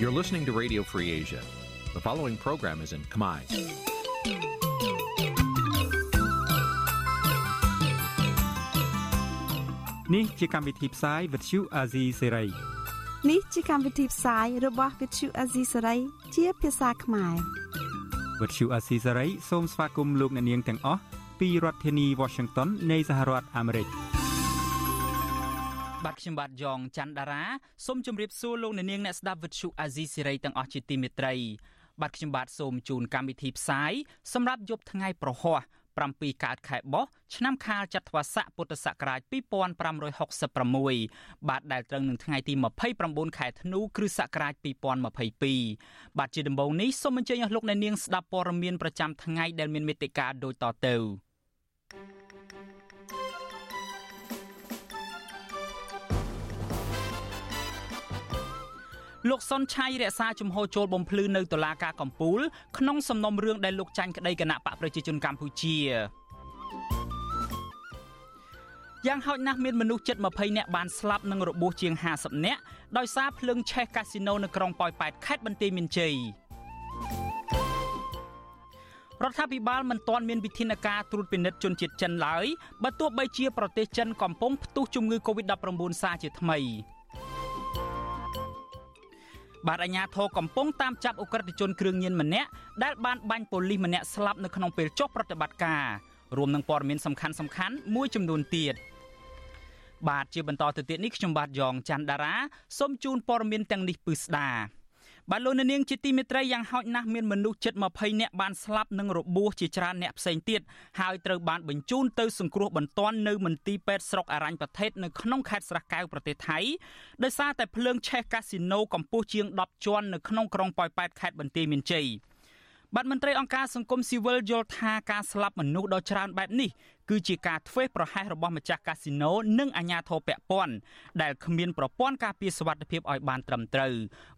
You're listening to Radio Free Asia. The following program is in Khmer. Nǐ chi càm bi tiệp xáy vệt chiu a zì sê ray នេះជាកម្មវិធីផ្សាយរបស់ Vithu Azisari ជាភាសាខ្មែរ វត្តឈូអាស៊ីសេរីសូមស្វាគមន៍លោកអ្នកនាងទាំងអស់ពីរដ្ឋធានី Washington នៃសហរដ្ឋអាមេរិក បាទខ្ញុំបាទយ៉ងច័ន្ទដារាសូមជម្រាបសួរលោកអ្នកនាងអ្នកស្ដាប់វិទ្យុអាស៊ីសេរីទាំងអស់ជាទីមេត្រីបាទខ្ញុំបាទសូមជូនកម្មវិធីផ្សាយសម្រាប់យប់ថ្ងៃប្រហោះ7កើតខែបោះឆ្នាំខាលចត្វាស័កពុទ្ធសករាជ2566បាទដែលត្រូវនឹងថ្ងៃទី29ខែធ្នូគ្រិស្តសករាជ2022បាទជាដំបូងនេះសូមអញ្ជើញអស់លោកអ្នកនាងស្ដាប់ព័ត៌មានប្រចាំថ្ងៃដែលមានមេត្តាដូចតទៅ លោកសុនឆៃរក្សាជំហរចូលបំភ្លឺនៅតុលាការកំពូលក្នុងសំណុំរឿងដែលលោកចាញ់ក្តីគណៈបកប្រជាជនកម្ពុជាយ៉ាងហោចណាស់មានមនុស្សជិត20នាក់បានស្លាប់និងរបួសជាង50នាក់ដោយសារភ្លើងឆេះកាស៊ីណូនៅក្រុងប៉ោយប៉ែតខេត្តបន្ទាយមានជ័យរដ្ឋាភិបាលមិនទាន់មានវិធានការត្រួតពិនិត្យជនជាតិចិនឡើយបើទោះបីជាប្រទេសចិនកំពុងផ្ទុះជំងឺ Covid-19 សាជាថ្មី បាទអាជ្ញាធរកំពុងតាមចាប់អ ுக ្រិតជនគ្រឿងញៀនម្នាក់ដែលបានបាញ់ប៉ូលីសម្នាក់ស្លាប់នៅក្នុងពេលចុះប្រតិបត្តិការរួមនឹងព័ត៌មានសំខាន់សំខាន់មួយចំនួនទៀតបាទជាបន្តទៅទៀតនេះខ្ញុំបាទយ៉ងច័ន្ទដារាសូមជូនព័ត៌មានទាំងនេះពឺស្ដា បាទលោកនាងជាទីមេត្រីយ៉ាងហោចណាស់មានមនុស្សជិត20នាក់បានស្លាប់និងរបួសជាច្រើនអ្នកផ្សេងទៀតហើយត្រូវបានបញ្ជូនទៅសង្គ្រោះបន្ទាន់នៅមន្ទីរពេទ្យស្រុកអរញ្ញប្រទេសនៅក្នុងខេត្តស្រះកែវប្រទេសថៃដោយសារតែភ្លើងឆេះកាស៊ីណូកម្ពស់ជាង10ជាន់នៅក្នុងក្រុងប៉ោយប៉ែតខេត្តបន្ទាយមានជ័យ បាទមន្ត្រីអង្គការសង្គមស៊ីវិលយល់ថាការស្លាប់មនុស្សដ៏ច្រើនបែបនេះគឺជាការធ្វេសប្រហែសរបស់ម្ចាស់កាស៊ីណូនិងអាជ្ញាធរពាក់ព័ន្ធដែលគ្មានប្រព័ន្ធការពារសុវត្ថិភាពឲ្យបានត្រឹមត្រូវ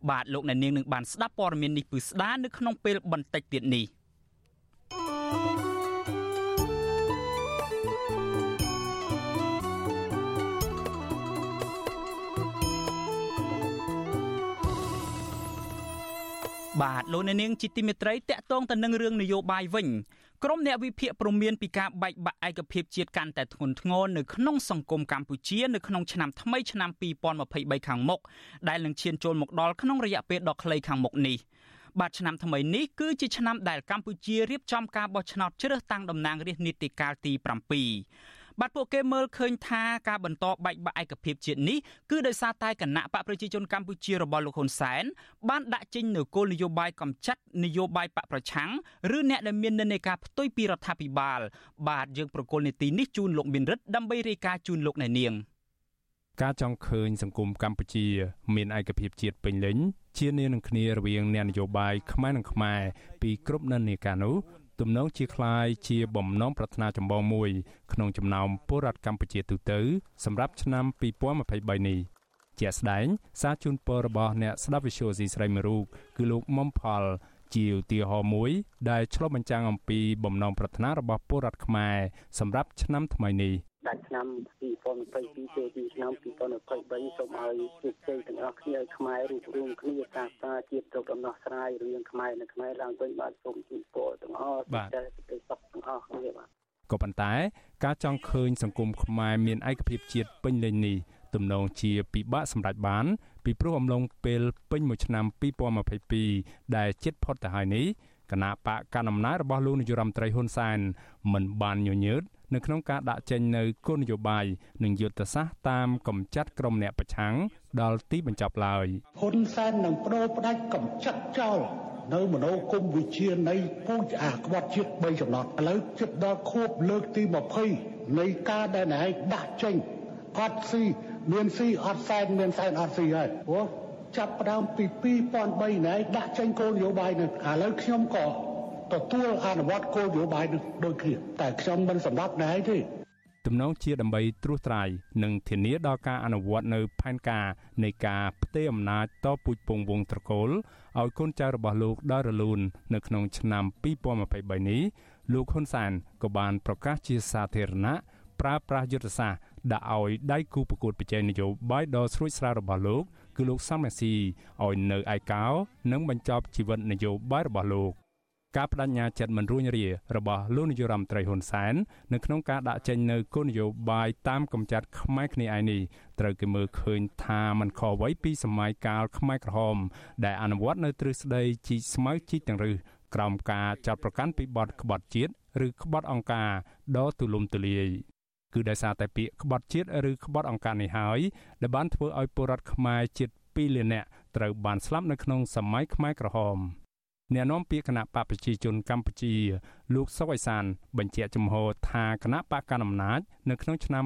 បាទលោកអ្នកនាងនឹងបានស្ដាប់ព័ត៌មាននេះពឺស្ដានៅក្នុងពេលបន្តិចទៀតនេះ បាទលោកអ្នកនាងជាទីមេត្រីតកតងទៅនឹងរឿងនយោបាយវិញក្រមអ្នកវិភាគព្រមានពីការបែកបាក់ឯកភាពជាតិកាន់តែធ្ងន់ធ្ងរនៅក្នុងសង្គមកម្ពុជានៅក្នុងឆ្នាំថ្មីឆ្នាំ2023ខាងមុខដែលនឹងឈានចូលមកដល់ក្នុងរយៈពេលដ៏ខ្លីខាងមុខនេះបាទឆ្នាំថ្មីនេះគឺជាឆ្នាំដែលកម្ពុជារៀបចំការបោះឆ្នោតជ្រើសតាំងតំណាងរាស្ត្រនីតិកាលទី7 បាទពួកគេមើលឃើញថាការបន្តបែកបាក់ឯកភាពជាតិនេះគឺដោយសារតែគណៈបកប្រជាជនកម្ពុជារបស់លោកហ៊ុនសែនបានដាក់ចេញនូវគោលនយោបាយកំចាត់នយោបាយបកប្រឆាំងឬអ្នកដែលមាននិន្នាការផ្ទុយពីរដ្ឋាភិបាល បាទយើងប្រកុលនីតិនេះជូនលោកមានរិទ្ធដើម្បីរាយការណ៍ជូនលោកអ្នកនាងការចង់ឃើញសង្គមកម្ពុជា មានឯកភាពជាតិពេញលេញជានានឹងគ្នារវាងអ្នកនយោបាយខ្មែរនិងខ្មែរពីគ្រប់និន្នាការនោះ ទំនងជាคล้ายជាបំណងប្រាថ្នាចម្បងមួយក្នុងចំណោមពលរដ្ឋកម្ពុជាទូទៅសម្រាប់ឆ្នាំ2023នេះជាក់ស្ដែងសារជូនពររបស់អ្នកស្ដាប់វិទ្យុស៊ីស្រីមួយរូបគឺលោកមុំផលជាឧទាហរណ៍មួយដែលឆ្លុះបញ្ចាំងអំពីបំណងប្រាថ្នារបស់ពលរដ្ឋខ្មែរសម្រាប់ឆ្នាំថ្មីនេះ ដាច់ឆ្នាំ2022ចូលទីឆ្នាំ2023សូមឲ្យជោគជ័យទាំងអស់គ្នាឲ្យខ្មែររួបរวมគ្នាសាស្ត្រាជាតិទៅដំណោះស្រាយរឿងខ្មែរនៅខ្មែរឡើងវិញបាទសូមជូនពរទាំងអស់តែប្រទេសសុខទាំងអស់គ្នាបាទក៏ប៉ុន្តែការចង់ឃើញសង្គមខ្មែរមានឯកភាពជាតិពេញលេញនេះទំនងជាពិបាកសម្រេចបាន ពីព្រោះអំឡុងពេលពេញមួយឆ្នាំ2022ដែលជិតផុតទៅហើយនេះ គណៈបកកណ្ដាលអំណាចរបស់លោកនាយរដ្ឋមន្ត្រីហ៊ុនសែនមិនបានញញើតនៅក្នុងការដាក់ចេញនៅគោលនយោបាយនិងយុទ្ធសាស្ត្រតាមកំចាត់ក្រុមអ្នកប្រឆាំងដល់ទីបញ្ចប់ឡើយហ៊ុនសែននឹងបដូរផ្ដាច់កំចាត់ចោលនៅមโนគមវិជានៃពូជអាក្បត់ជាតិ3ចំណត់ឥឡូវជិតដល់ខួបលើកទី20នៃការដែលណែដាក់ចេញអត់ស៊ីមានស៊ីអត់សែនមានសែនអត់ស៊ីហើយព្រោះ ចាប់ផ្ដើមពី2003ណែដាក់ចេញគោលនយោបាយនេះឥឡូវខ្ញុំក៏ទទួលអនុវត្តគោលនយោបាយនឹងដូចគ្នាតែខ្ញុំមិនសម្រាប់ណែទេទំនងជាដើម្បីត្រួសត្រាយនិងធានាដល់ការអនុវត្តនៅផែនការនៃការផ្ទេរអំណាចតពូជពងវងត្រកូលឲ្យកូនចៅរបស់លោកដល់រលូននៅក្នុងឆ្នាំ2023នេះលោកហ៊ុនសែនក៏បានប្រកាសជាសាធារណៈប្រើប្រាស់យុទ្ធសាស្ត្រដាក់ឲ្យដៃគូប្រកួតប្រជែងនយោបាយដ៏ស្រួចស្រាវរបស់លោក គឺលោកសំរាស៊ីឲ្យនៅឯកោ និងបញ្ចប់ជីវិតនយោបាយរបស់លោកការបដិញ្ញាចិត្តមិនរួញរារបស់លោកនាយរដ្ឋមន្ត្រីហ៊ុនសែននៅក្នុងការដាក់ចេញនៅគោលនយោបាយតាមកំចាត់ខ្មែរគ្នាឯនេះត្រូវគេមើលឃើញថាมันខុសអ្វីពីសម័យកាលខ្មែរក្រហម ដែលអនុវត្តនៅទ្រឹស្ដីជីកស្មៅជីកទាំងរឹសក្រោមការចាត់ប្រកាន់ពីបទក្បត់ជាតិឬក្បត់អង្គការដ៏ទូលំទូលាយ គឺដោយសារតែពាក្យក្បត់ជាតិឬក្បត់អង្គការនេះហើយដែលបានធ្វើឲ្យពលរដ្ឋខ្មែរជិត2លាននាក់ត្រូវបានស្លាប់នៅក្នុងសម័យខ្មែរក្រហមអ្នកនាំពាក្យគណៈបកប្រជាជនកម្ពុជា លោកសុកអេសាន បញ្ជាក់ចំហថាគណៈបកកណ្ដាលអំណាចនៅក្នុងឆ្នាំ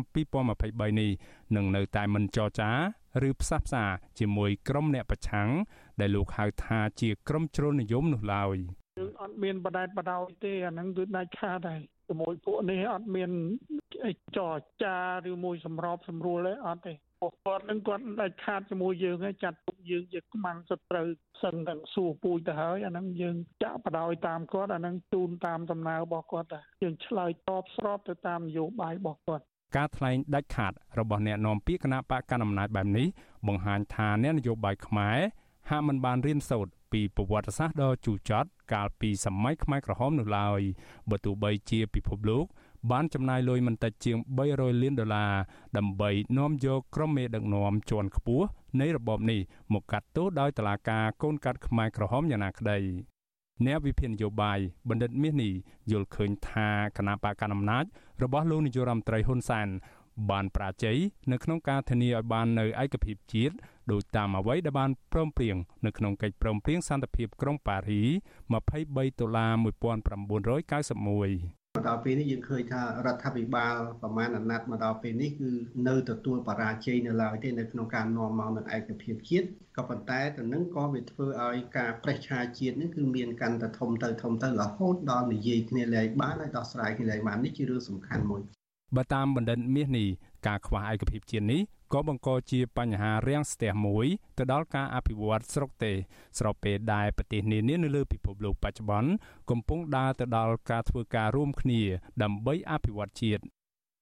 2023នេះនឹងនៅតែមិនចរចាឬផ្សះផ្សាជាមួយក្រុមអ្នកប្រឆាំងដែលលោកហៅថាជាក្រុមជ្រុលនិយមនោះឡើយយើងអត់មានបដែតបដោយទេអាហ្នឹងគឺដាច់ខាតហើយ ជាមួយពួកនេះអត់មានអីចរចាឬមួយសម្របសម្រួលទេអត់ទេពួកគាត់នឹងគាត់ដាច់ខាតជាមួយយើងហើយចាត់ទុកយើងជាខ្មាំងសត្រូវសឹងតែសួរពូជទៅហើយអាហ្នឹងយើងចាក់បដ ாய் តាមគាត់អាហ្នឹងជូនតាមដំណើររបស់គាត់ដែរយើងឆ្លើយតបស្របទៅតាមនយោបាយរបស់គាត់ការថ្លែងដាច់ខាតរបស់អ្នកនាំពាក្យគណៈបកកណ្ដាលអំណាចបែបនេះបង្ហាញថាអ្នកនយោបាយខ្មែរហាក់មិនបានរៀនសូត្រ ពីប្រវត្តិសាស្ត្រដ៏ជូរចត់កាលពីសម័យខ្មែរក្រហមនោះឡើយបើទោះបីជាពិភពលោកបានចំណាយលុយមិនតិចជាង300លានដុល្លារដើម្បីនាំយកក្រុមមេដឹកនាំជាន់ខ្ពស់នៃរបបនេះមកកាត់ទោសដោយតឡាការកូនកាត់ខ្មែរក្រហមយ៉ាងណាក្តីអ្នកវិភាគនយោបាយបណ្ឌិតមាសនេះយល់ឃើញថាគណៈបកកណ្ដាលអំណាចរបស់លោកនាយរដ្ឋមន្ត្រីហ៊ុនសែន បានប្រាជ័យនៅក្នុងការធានាឲ្យបាននៅឯកភាពជាតិដោយតាមអ្វីដែលបានព្រមព្រៀងនៅក្នុងកិច្ចព្រមព្រៀងសន្តិភាពក្រុងប៉ារី23ដុល្លារ1991មកដល់ពេលនេះយើងឃើញថារដ្ឋាភិបាលប្រមាណអាណត្តិមកដល់ពេលនេះគឺនៅទទួលបរាជ័យនៅឡើយទេនៅក្នុងការនាំមកនៅឯកភាពជាតិក៏ប៉ុន្តែទៅនឹងក៏វាធ្វើឲ្យការប្រេះឆាជាតិនេះគឺមានកាន់តែធំទៅធំទៅរហូតដល់និយាយគ្នាលែងបានហើយដោះស្រាយគ្នាលែងបាននេះជារឿងសំខាន់មួយ បើតាមបណ្ឌិតមាសនេះការខ្វះឯកភាពជាតិនេះក៏បង្កជាបញ្ហារាំងស្ទះមួយទៅដល់ការអភិវឌ្ឍស្រុកទេស្របពេលដែលប្រទេសនានានៅលើពិភពលោកបច្ចុប្បន្នកំពុងដើរទៅដល់ការធ្វើការរួមគ្នាដើម្បីអភិវឌ្ឍជាតិ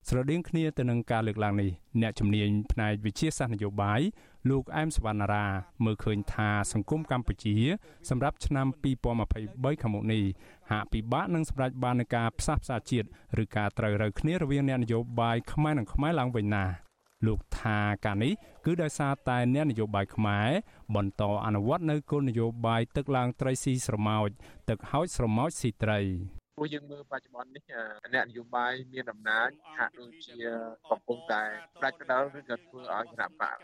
ស្រដៀងគ្នាទៅនឹងការលើកឡើងនេះអ្នកជំនាញផ្នែកវិទ្យាសាស្ត្រនយោបាយ លោកអែមសវណ្ណារាមើលឃើញថាសង្គមកម្ពុជា សម្រាប់ឆ្នាំ2023ខាងមុខនេះហាក់ពិបាកនឹងសម្រេចបាននូវការផ្សះផ្សាជាតិឬការត្រូវរើគ្នារវាងអ្នកនយោបាយខ្មែរនិងខ្មែរឡើងវិញណាលោកថាការនេះគឺដោយសារតែអ្នកនយោបាយខ្មែរបន្តអនុវត្តនៅគោលនយោបាយទឹកឡើងត្រីស៊ីស្រមោចទឹកហោចស្រមោចស៊ីត្រី ព្រោះយើងមើលបច្ចុប្បន្ននេះអ្នកនយោបាយមានអំណាចហាក់ដូចជាកំពុងតែផ្ដាច់ផ្ដាល់ឬក៏ធ្វើឲ្យគណៈបក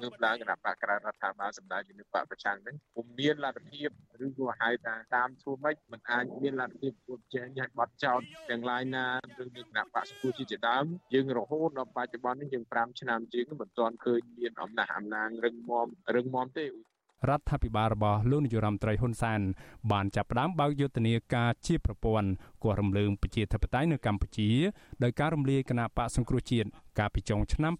ងើបឡើងគណៈបកក្រៅរដ្ឋាភិបាលសម្ដៅជំនួយបកប្រឆាំងហ្នឹងពុំមានលទ្ធភាពឬក៏ហៅថាតាមធ្វើម៉េចมันអាចមានលទ្ធភាពពុតចែងឲ្យបត់ចោតទាំងឡាយណាឬនឹងគណៈបកសង្គមជាដើមយើងរហូតដល់បច្ចុប្បន្ននេះយើង5ឆ្នាំជាងមិនទាន់ឃើញមានអំណះអំណាងរឹងមាំរឹងមាំទេ រដ្ឋាភិបាលរបស់លោកនាយរដ្ឋមន្ត្រីហ៊ុនសែនបានចាប់ផ្ដើមបើកយុទ្ធនាការជាប្រព័ន្ធគោះរំលើងប្រជាធិបតេយ្យនៅកម្ពុជាដោយការរំលាយគណៈបកសង្គ្រោះជាតិកាលពីចុងឆ្នាំ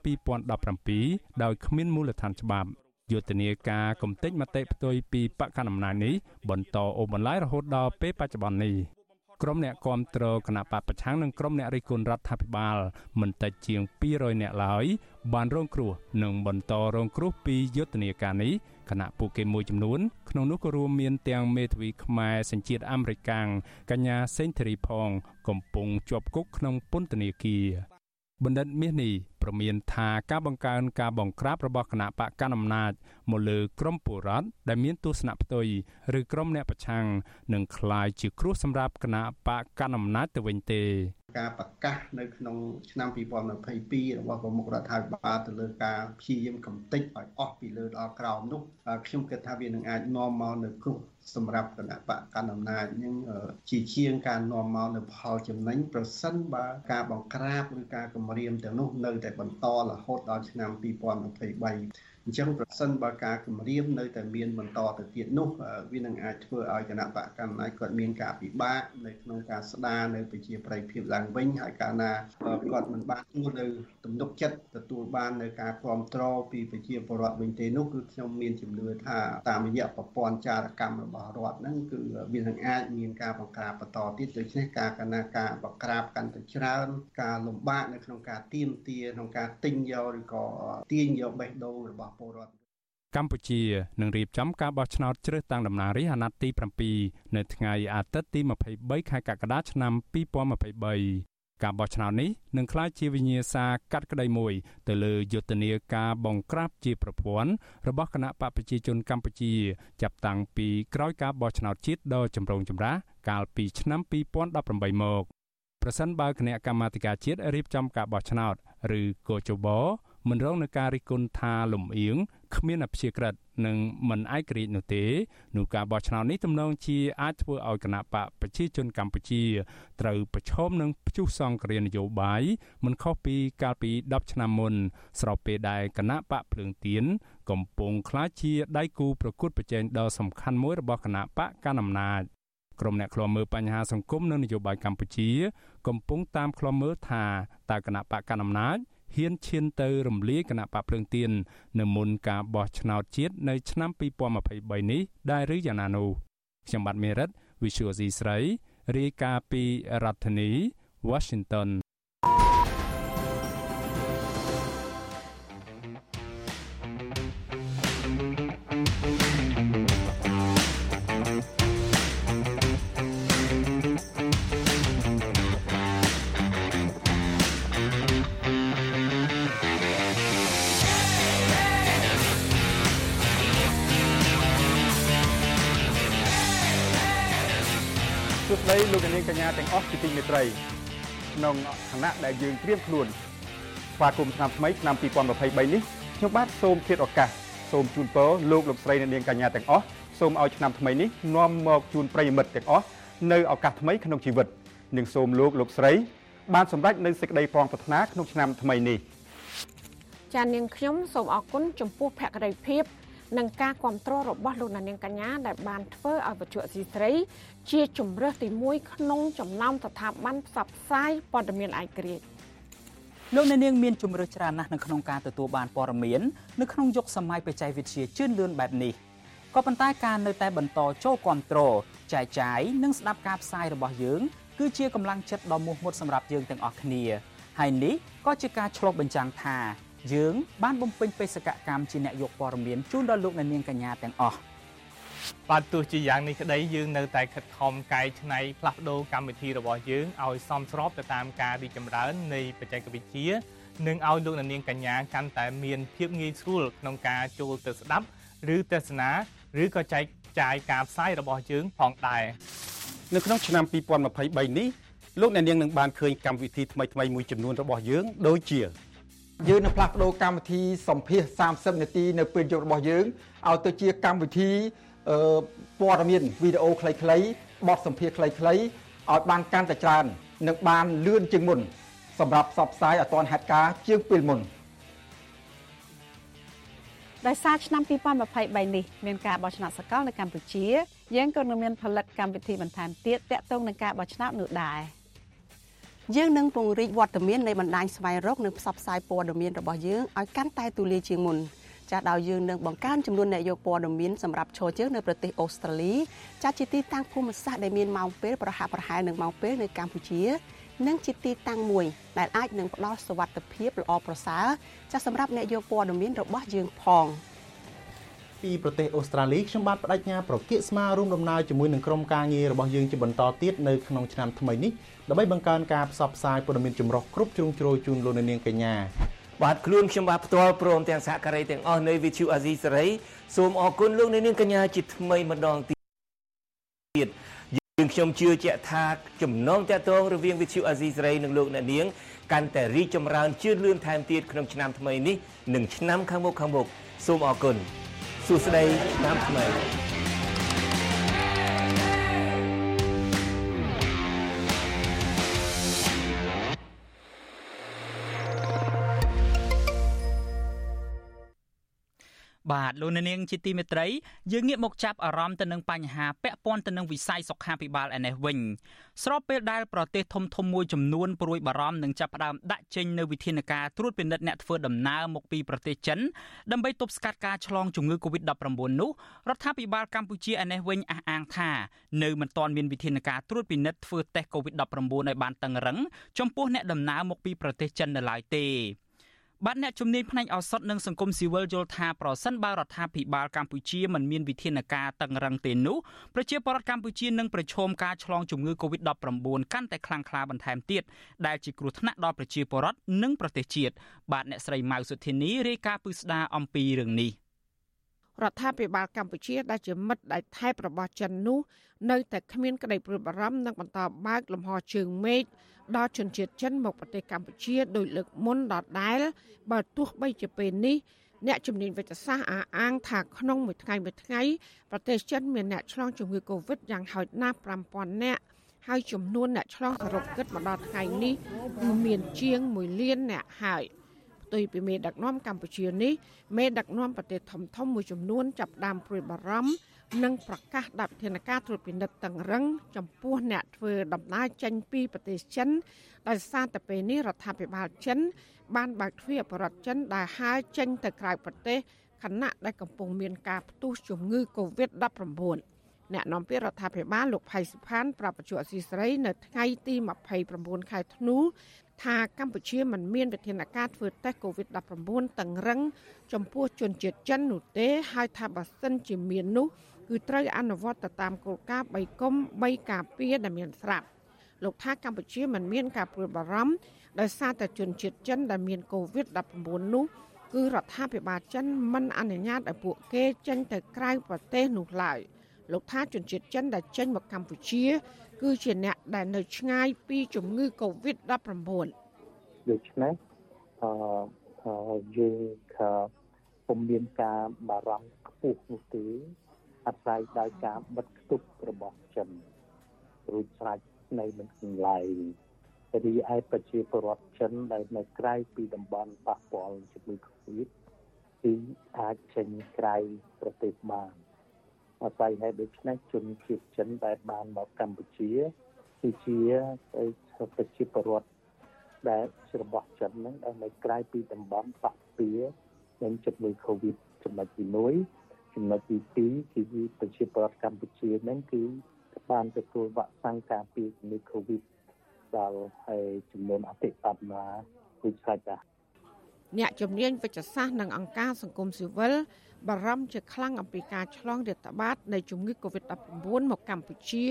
2017ដោយគ្មានមូលដ្ឋានច្បាប់យុទ្ធនាការកំទេចមតិផ្ទុយពីបកកណ្ដាលអំណាចនេះបន្តអូសបន្លាយរហូតដល់ពេលបច្ចុប្បន្ននេះ ក្រុមអ្នកគាំទ្រគណៈបកប្រឆាំងនិងក្រុមអ្នករិះគន់រដ្ឋាភិបាលមិនតិចជាង200នាក់ឡើយបានរងគ្រោះនិងបន្តរងគ្រោះពីយុទ្ធនាការនេះខណៈពួកគេមួយចំនួនក្នុងនោះក៏រួមមានទាំងមេធាវីខ្មែរសញ្ជាតិអាមេរិកាំងកញ្ញាសេងធីរីផង កំពុងជាប់គុកក្នុងពន្ធនាគារ បណ្ឌិតមាសនេះប្រមានថាការបង្កើនការបង្ក្រាបរបស់គណៈបកកណ្ដាលអំណាចមកលើក្រមពលរដ្ឋដែលមានទស្សនៈផ្ទុយឬក្រមអ្នកប្រឆាំងនឹងคล้ายជាគ្រោះសម្រាប់គណៈបកកណ្ដាលអំណាចទៅវិញទេ ការប្រកាសនៅក្នុងឆ្នាំ2022របស់ប្រមុខរដ្ឋាភិបាលទៅលើការព្យាយាមកំទេចឲ្យអស់ពីលើដល់ក្រោមនោះខ្ញុំគិតថាវានឹងអាចនាំមកនៅគ្រោះសម្រាប់គណៈបកកណ្ដាលអំណាចនឹងជាជាងការនាំមកនៅផលចំណេញប្រសិនបើការបង្ក្រាបឬការគម្រាមទាំងនោះនៅតែបន្តរហូតដល់ឆ្នាំ2023 អញ្ចឹងប្រសិនបើការគម្រាមនៅតែមានបន្តទៅទៀតនោះវានឹងអាចធ្វើឲ្យគណៈបកកម្មាគាត់មានការពិបាកនៅក្នុងការស្ដារនៅប្រជាប្រិយភាពឡើងវិញហើយកាលណាគាត់មិនបានទទួលនៅទំនុកចិត្តទទួលបាននៅការគ្រប់គ្រងពីប្រជាពលរដ្ឋវិញទេនោះគឺខ្ញុំមានជំនឿថាតាមរយៈប្រព័ន្ធចារកម្មរបស់រដ្ឋហ្នឹងគឺវានឹងអាចមានការបង្ក្រាបបន្តទៀតដូច្នេះការកណាការបង្ក្រាបកាន់តែច្រើន ការលំបាកនៅក្នុងការទៀមទាក្នុងការទិញយកឬក៏ទាញយកបេះដូងរបស់ពលរដ្ឋកម្ពុជានឹងរៀបចំការបោះឆ្នោតជ្រើសតាំងតំណាងរាស្ត្រអាណត្តិទី7នៅថ្ងៃអាទិត្យទី23ខែកក្កដាឆ្នាំ2023ការបោះឆ្នោតនេះនឹងក្លាយជាវិញ្ញាសាកាត់ក្តីមួយ ទៅលើយុទ្ធនាការបង្ក្រាបជាប្រព័ន្ធរបស់គណៈបកប្រជាជនកម្ពុជា ចាប់តាំងពីក្រោយការបោះឆ្នោតជាតិដ៏ចម្រូងចម្រាសកាលពីឆ្នាំ2018មកប្រសិនបើគណៈកម្មាធិការជាតិរៀបចំការបោះឆ្នោតឬកោជប មិនរងនឹងការរិះគន់ថាលំអៀងគ្មានអព្យាក្រឹតនិងមិនឯករាជ្យនោះទេនោះការបោះឆ្នោតនេះទំនងជាអាចធ្វើឲ្យគណៈបកប្រជាជនកម្ពុជាត្រូវប្រឈមនឹងព្យុះសង្គ្រាមនយោបាយមិនខុសពីកាលពី10ឆ្នាំមុន ស្របពេលដែលគណៈបកភ្លើងទៀនកំពុងក្លាយជាដៃគូប្រកួតប្រជែងដ៏សំខាន់មួយរបស់គណៈបកកណ្ដាលអំណាចក្រុមអ្នកឃ្លាំមើលបញ្ហាសង្គមនិងនយោបាយកម្ពុជា កំពុងតាមឃ្លាំមើលថាតើគណៈបកកណ្ដាលអំណាច ហ៊ានឈានទៅរំលាយគណៈបកភ្លើងទៀននៅមុនការបោះឆ្នោតជាតិនៅឆ្នាំ2023នេះដែរឬយ៉ាងណានោះខ្ញុំបាទមេរិត Visual C ស្រីរាយការណ៍ពីរដ្ឋធានី Washington ងអស់ជាទីមេត្រីក្នុងឋានៈដែលយើងត្រៀមខ្លួនស្វាគមន៍ឆ្នាំថ្មីឆ្នាំ2023នេះខ្ញុំបាទសូមធាតឱកាសសូមជូនពរលោកលោកស្រីអ្នកនាងកញ្ញាទាំងអស់សូមឲ្យឆ្នាំថ្មីនេះនាំមកជូនប្រិយមិត្តទាំងអស់នៅឱកាសថ្មីក្នុងជីវិតនិងសូមលោកលោកស្រី បានសម្រេចនៅសេចក្តីប្រងប្រាថ្នាក្នុងឆ្នាំថ្មីនេះចានាងខ្ញុំសូមអរគុណចំពោះភក្ដីភាព និងការគ្រប់គ្រងរបស់លោកនាងកញ្ញាដែលបានធ្វើឲ្យវិទ្យុអសីស្រី ជាជំរើសទី1ក្នុងចំណោមស្ថាប័នផ្សព្វផ្សាយព័ត៌មានឯករាជ្យលោកអ្នកនាងមានជំរើសច្រើនណាស់នៅក្នុងការទទួលបានព័ត៌មាននៅក្នុងយុគសម័យបច្ចេកវិទ្យាជឿនលឿនបែបនេះក៏ប៉ុន្តែការនៅតែបន្តចូលគ្រប់គ្រងចែកចាយនិងស្ដាប់ការផ្សាយរបស់យើងគឺជាកម្លាំងចិត្តដ៏មោះមុតសម្រាប់យើងទាំងអស់គ្នាហើយនេះក៏ជាការឆ្លុះបញ្ចាំងថា យើងបានបំពេញបេសកកម្មជាអ្នកយកព័ត៌មានជូនដល់លោកអ្នកនាងកញ្ញាទាំងអស់បាទទោះជាយ៉ាងនេះក្តីយើងនៅតែខិតខំកែច្នៃផ្លាស់ប្ដូរកម្មវិធីរបស់យើងឲ្យសមស្របទៅតាមការរីកចម្រើននៃបច្ចេកវិទ្យានិងឲ្យលោកអ្នកនាងកញ្ញាកាន់តែមានភាពងាយស្រួលក្នុងការចូលទៅស្ដាប់ឬទស្សនាឬក៏ចែកចាយការផ្សាយរបស់យើងផងដែរនៅក្នុងឆ្នាំ2023នេះលោកអ្នកនាងនឹងបានឃើញកម្មវិធីថ្មីៗមួយចំនួនរបស់យើងដូចជា យើងនឹងផ្លាស់ប្ដូរកម្មវិធីសម្ភាស30នាទីនៅពេលយប់របស់យើងឲ្យទៅជាកម្មវិធីព័ត៌មានវីដេអូខ្លីៗបទសម្ភាសខ្លីៗឲ្យបានកាន់តែច្រើននិងបានលឿនជាងមុន សម្រាប់ផ្សព្វផ្សាយឲ្យទាន់ហេតុការណ៍ជាងពេលមុនដោយសារឆ្នាំ2023នេះមានការបោះឆ្នោតសកលនៅកម្ពុជាយើងក៏នឹងមានផលិតកម្មវិធីបន្ថែមទៀតតាក់ទងនឹងការបោះឆ្នោតនោះដែរ។ យើងនឹងពង្រីកវត្តមាននៃបណ្ដាញស្វែងរកនិងផ្សព្វផ្សាយព័ត៌មានរបស់យើងឲ្យកាន់តែទូលាយជាងមុនចាស់ដោយយើងនឹងបង្កើនចំនួនអ្នកយកព័ត៌មានសម្រាប់ឈរជើងនៅប្រទេសអូស្ត្រាលីចាស់ជាទីតាំងភូមិសាស្ត្រដែលមានម៉ោងពេលប្រហាក់ប្រហែលនឹងម៉ោងពេលនៅកម្ពុជានិងជាទីតាំងមួយដែលអាចនឹងផ្ដល់សុវត្ថិភាពល្អប្រសើរចាស់សម្រាប់អ្នកយកព័ត៌មានរបស់យើងផង។ ពីប្រទេសអូស្ត្រាលីខ្ញុំបាទបដិញ្ញាប្រកាសស្មាររួមដំណើរជាមួយនឹងក្រុមការងាររបស់យើងជាបន្តទៀតនៅក្នុងឆ្នាំថ្មីនេះដើម្បីបង្កើនការផ្សព្វផ្សាយព័ត៌មានចម្រុះគ្រប់ជ្រុងជ្រោយជូនលោកនាងកញ្ញាបាទខ្លួនខ្ញុំបាទផ្ទាល់ព្រមទាំងសហការីទាំងអស់នៃ VTV Asia សេរីសូមអរគុណលោកនាងកញ្ញាជាថ្មីម្ដងទៀតយើងខ្ញុំជឿជាក់ថាចំណងតាក់ទងរវាង VTV Asia សេរីនិងលោកអ្នកនាងកាន់តែរីកចម្រើនជឿនលឿនថែមទៀតក្នុងឆ្នាំថ្មីនេះនិងឆ្នាំខាងមុខខាងមុខសូមអរគុណ សួស្តីឆ្នាំថ្មី បាទលោកនាងជាទីមេត្រីយើងងាកមកចាប់អារម្មណ៍ទៅនឹងបញ្ហាពាក់ព័ន្ធទៅនឹងវិស័យសុខាភិបាលឯនេះវិញស្របពេលដែលប្រទេសធំធំមួយចំនួនព្រួយបារម្ភនឹងចាប់ផ្ដើមដាក់ចេញនៅវិធានការត្រួតពិនិត្យអ្នកធ្វើដំណើរមកពីប្រទេសចិនដើម្បីទប់ស្កាត់ការឆ្លងជំងឺ Covid-19 នោះរដ្ឋាភិបាលកម្ពុជាឯនេះវិញអះអាងថានៅមិនទាន់មានវិធានការត្រួតពិនិត្យធ្វើតេស្ត Covid-19 ឲ្យបានតឹងរឹងចំពោះអ្នកដំណើរមកពីប្រទេសចិននៅឡើយទេ បាទអ្នកជំនាញផ្នែកឱសថនិងសង្គមស៊ីវិលយល់ថាប្រសិនបើរដ្ឋាភិបាលកម្ពុជាមិនមានវិធានការតឹងរឹងទេនោះប្រជាពលរដ្ឋកម្ពុជានឹងប្រឈមការឆ្លងជំងឺ Covid-19 កាន់តែខ្លាំងក្លាបន្ថែមទៀតដែលជាគ្រោះថ្នាក់ដល់ប្រជាពលរដ្ឋនិងប្រទេសជាតិបាទអ្នកស្រីម៉ៅសុធានីរាយការណ៍ពឹស្ដារអំពីរឿងនេះ រដ្ឋាភិបាលកម្ពុជាដែលជាមិត្តដែលថែបរបស់ចិននោះនៅតែគ្មានក្តីព្រួយបារម្ភនិងបន្តបើកលំហជើងមេឃដល់ជនជាតិចិនមកប្រទេសកម្ពុជាដោយលើកមុនដដែលបើទោះបីជាពេលនេះអ្នកជំនាញវិទ្យាសាស្ត្រអះអាងថាក្នុងមួយថ្ងៃមួយថ្ងៃប្រទេសចិនមានអ្នកឆ្លងជំងឺ Covid យ៉ាងហោចណាស់5000នាក់ហើយចំនួនអ្នកឆ្លងសរុបគិតមកដល់ថ្ងៃនេះគឺមានជាង1លានអ្នកហើយផ្ទុយពីមេដឹកនាំកម្ពុជានេះមេដឹកនាំប្រទេសធំធំមួយចំនួនចាប់ផ្ដើមព្រួយបារម្ភនិងប្រកាសដាក់វិធានការត្រួតពិនិត្យតឹងរឹងចំពោះអ្នកធ្វើដំណើរចេញពីប្រទេសចិនដោយសារតែពេលនេះរដ្ឋាភិបាលចិន បានបើកទ្វារបរដ្ឋចិនដែលហើរចេញទៅក្រៅប្រទេសខណៈដែលកំពុងមានការផ្ទុះជំងឺ Covid-19 អ្នកនាំពាក្យរដ្ឋាភិបាលលោកផៃសុផានប្រាប់បច្ចុប្បន្នអសីស្រីនៅថ្ងៃទី29ខែធ្នូ ថាកម្ពុជាមិនមានវិធានការធ្វើតេស្ត COVID-19 តឹងរឹងចំពោះជនជាតិចិននោះទេហើយថាបើសិនជាមាននោះគឺត្រូវអនុវត្តទៅតាមគោលការណ៍3គុំ3ការពារដែលមានស្រាប់លោកថាកម្ពុជាមិនមានការព្រួយបារម្ភដោយសារតែជនជាតិចិនដែលមានកូវីដ19 នោះគឺរដ្ឋាភិបាលចិនមិនអនុញ្ញាតឲ្យពួកគេចេញទៅក្រៅប្រទេសនោះឡើយលោកថាជនជាតិចិនដែលចេញមកកម្ពុជា គឺជាអ្នកដែលនៅឆ្ងាយពីជំងឺ Covid-19 ដូច្នេះអឺយើងក៏ពុំមានការបារម្ភខ្ពស់នោះទេអាស្រ័យដោយការបិទគប់របស់ចិនរួចស្រេចនៅនឹងកន្លែងរីឯប្រជាពលរដ្ឋចិនដែលនៅក្រៅពីតំបន់ប៉ះពាល់ជំងឺ Covid គឺអាចចេញក្រៅប្រទេសបាន អាស្រ័យហេតុដូច្នេះជនជាតិចិនដែលបានមកកម្ពុជាគឺជាប្រជាពលរដ្ឋដែលរបស់ចិនហ្នឹងដែលនៅក្រៅពីតំបន់ប៉ះពាល់នឹងជំងឺ Covid ចំណុចទី1ចំណុចទី2គឺប្រជាពលរដ្ឋកម្ពុជាហ្នឹងគឺបានទទួលវ៉ាក់សាំងការពារជំងឺ Covid ដល់ហើយចំនួនអតិបត្តិណាគឺស្រេចដែរអ្នកជំនាញវិទ្យាសាស្ត្រនិងអង្គការសង្គមស៊ីវិល បារម្ភជាខ្លាំងអំពីការឆ្លងរាតត្បាតនៃជំងឺ Covid-19 មកកម្ពុជា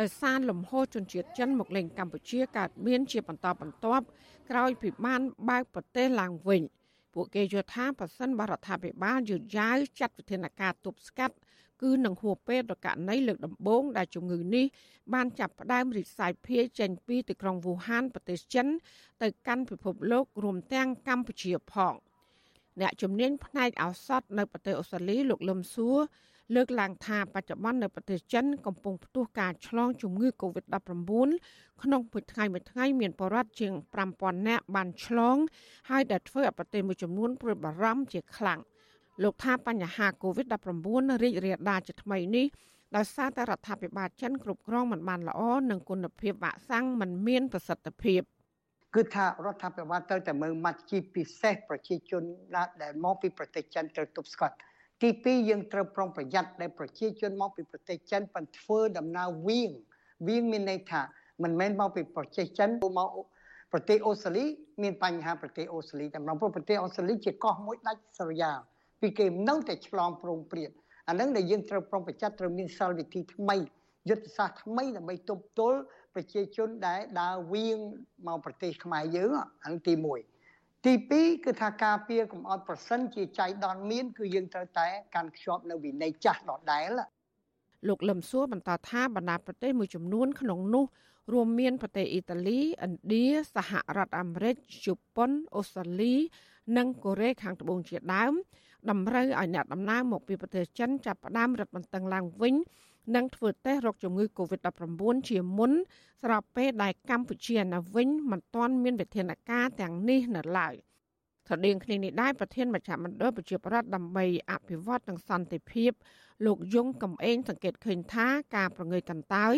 ដោយសារលំហូរជនជាតិចិនមកលេងកម្ពុជាកើតមានជាបន្តបន្ទាប់ក្រោយពីបានបើកប្រទេសឡើងវិញ។ពួកគេយល់ថាប្រសិនបរដ្ឋាភិបាលយឺតយ៉ាវចាត់វិធានការទប់ស្កាត់គឺនឹងហួសពេលរករណីលើកដំបូងដែលជំងឺនេះបានចាប់ផ្ដើមរីកសាយភាយចេញពីទីក្រុងវូហានប្រទេសចិន ទៅកាន់ពិភពលោករួមទាំងកម្ពុជាផង អ្នកជំនាញផ្នែកឱសថនៅប្រទេសអូស្ត្រាលីលោកលឹមសួរលើកឡើងថាបច្ចុប្បន្ននៅប្រទេសចិនកំពុងផ្ទុះការឆ្លងជំងឺ Covid-19 ក្នុងមួយថ្ងៃមួយថ្ងៃមានបរិវត្តជាង5000នាក់បានឆ្លង ហើយដែលធ្វើឲ្យប្រទេសមួយចំនួនព្រួយបារម្ភជាខ្លាំងលោកថាបញ្ហា Covid-19 រីករាលដាលជាថ្មីនេះដោយសារតែរដ្ឋាភិបាលចិនគ្រប់គ្រងមិនបានល្អនិងគុណភាពវ៉ាក់សាំងមិនមានប្រសិទ្ធភាព គឺថារដ្ឋាភិបាលត្រូវតែមើលម៉ាត់ជីពិសេសប្រជាជនដែលមកពីប្រទេសចិនត្រូវទប់ស្កាត់ទី2យើងត្រូវប្រុងប្រយ័ត្នដែលប្រជាជនមកពីប្រទេសចិនបានធ្វើដំណើរវៀងវៀងមានន័យថាមិនមែនមកពីប្រទេសចិនមកប្រទេសអូស្ត្រាលីមានបញ្ហាប្រទេសអូស្ត្រាលីតែម្ដងព្រោះប្រទេសអូស្ត្រាលីជាកោះមួយដាច់ស្រយាលពីគេនៅតែឆ្លងប្រងព្រាតអានឹងដែលយើងត្រូវប្រុងប្រយ័ត្នត្រូវមានសិលវិធីថ្មីយុទ្ធសាស្ត្រថ្មីដើម្បីទប់ទល់ ប្រជាជនដែលដើរវៀងមកប្រទេសខ្មែរយើងអានឹងទី1ទី2គឺថាការពារកុំអត់ប្រសិនជាចៃដន្យមាន គឺយើងត្រូវតែកាន់ខ្ជាប់នៅវិន័យចាស់ដដែលលោកលឹមសួរបន្តថាបណ្ដាប្រទេសមួយចំនួនក្នុងនោះរួមមានប្រទេសអ៊ីតាលីឥណ្ឌាសហរដ្ឋអាមេរិកជប៉ុនអូស្ត្រាលី និងកូរ៉េខាងត្បូងជាដើម តម្រូវឲ្យអ្នកដំណើរមកពីប្រទេសចិនចាប់ផ្ដើមរឹតបន្តឹងឡើងវិញ និងធ្វើតេស្តរកជំងឺ Covid-19 ជាមុន ស្របពេលដែលកម្ពុជានៅវិញមិនទាន់មានវិធានការទាំងនេះនៅឡើយស្រដៀងគ្នានេះដែរប្រធានមជ្ឈមណ្ឌលប្រជាប្រដ្ឋដើម្បីអភិវឌ្ឍនិងសន្តិភាព លោកយងកំឯងសង្កេតឃើញថាការប្រងើយកន្តើយ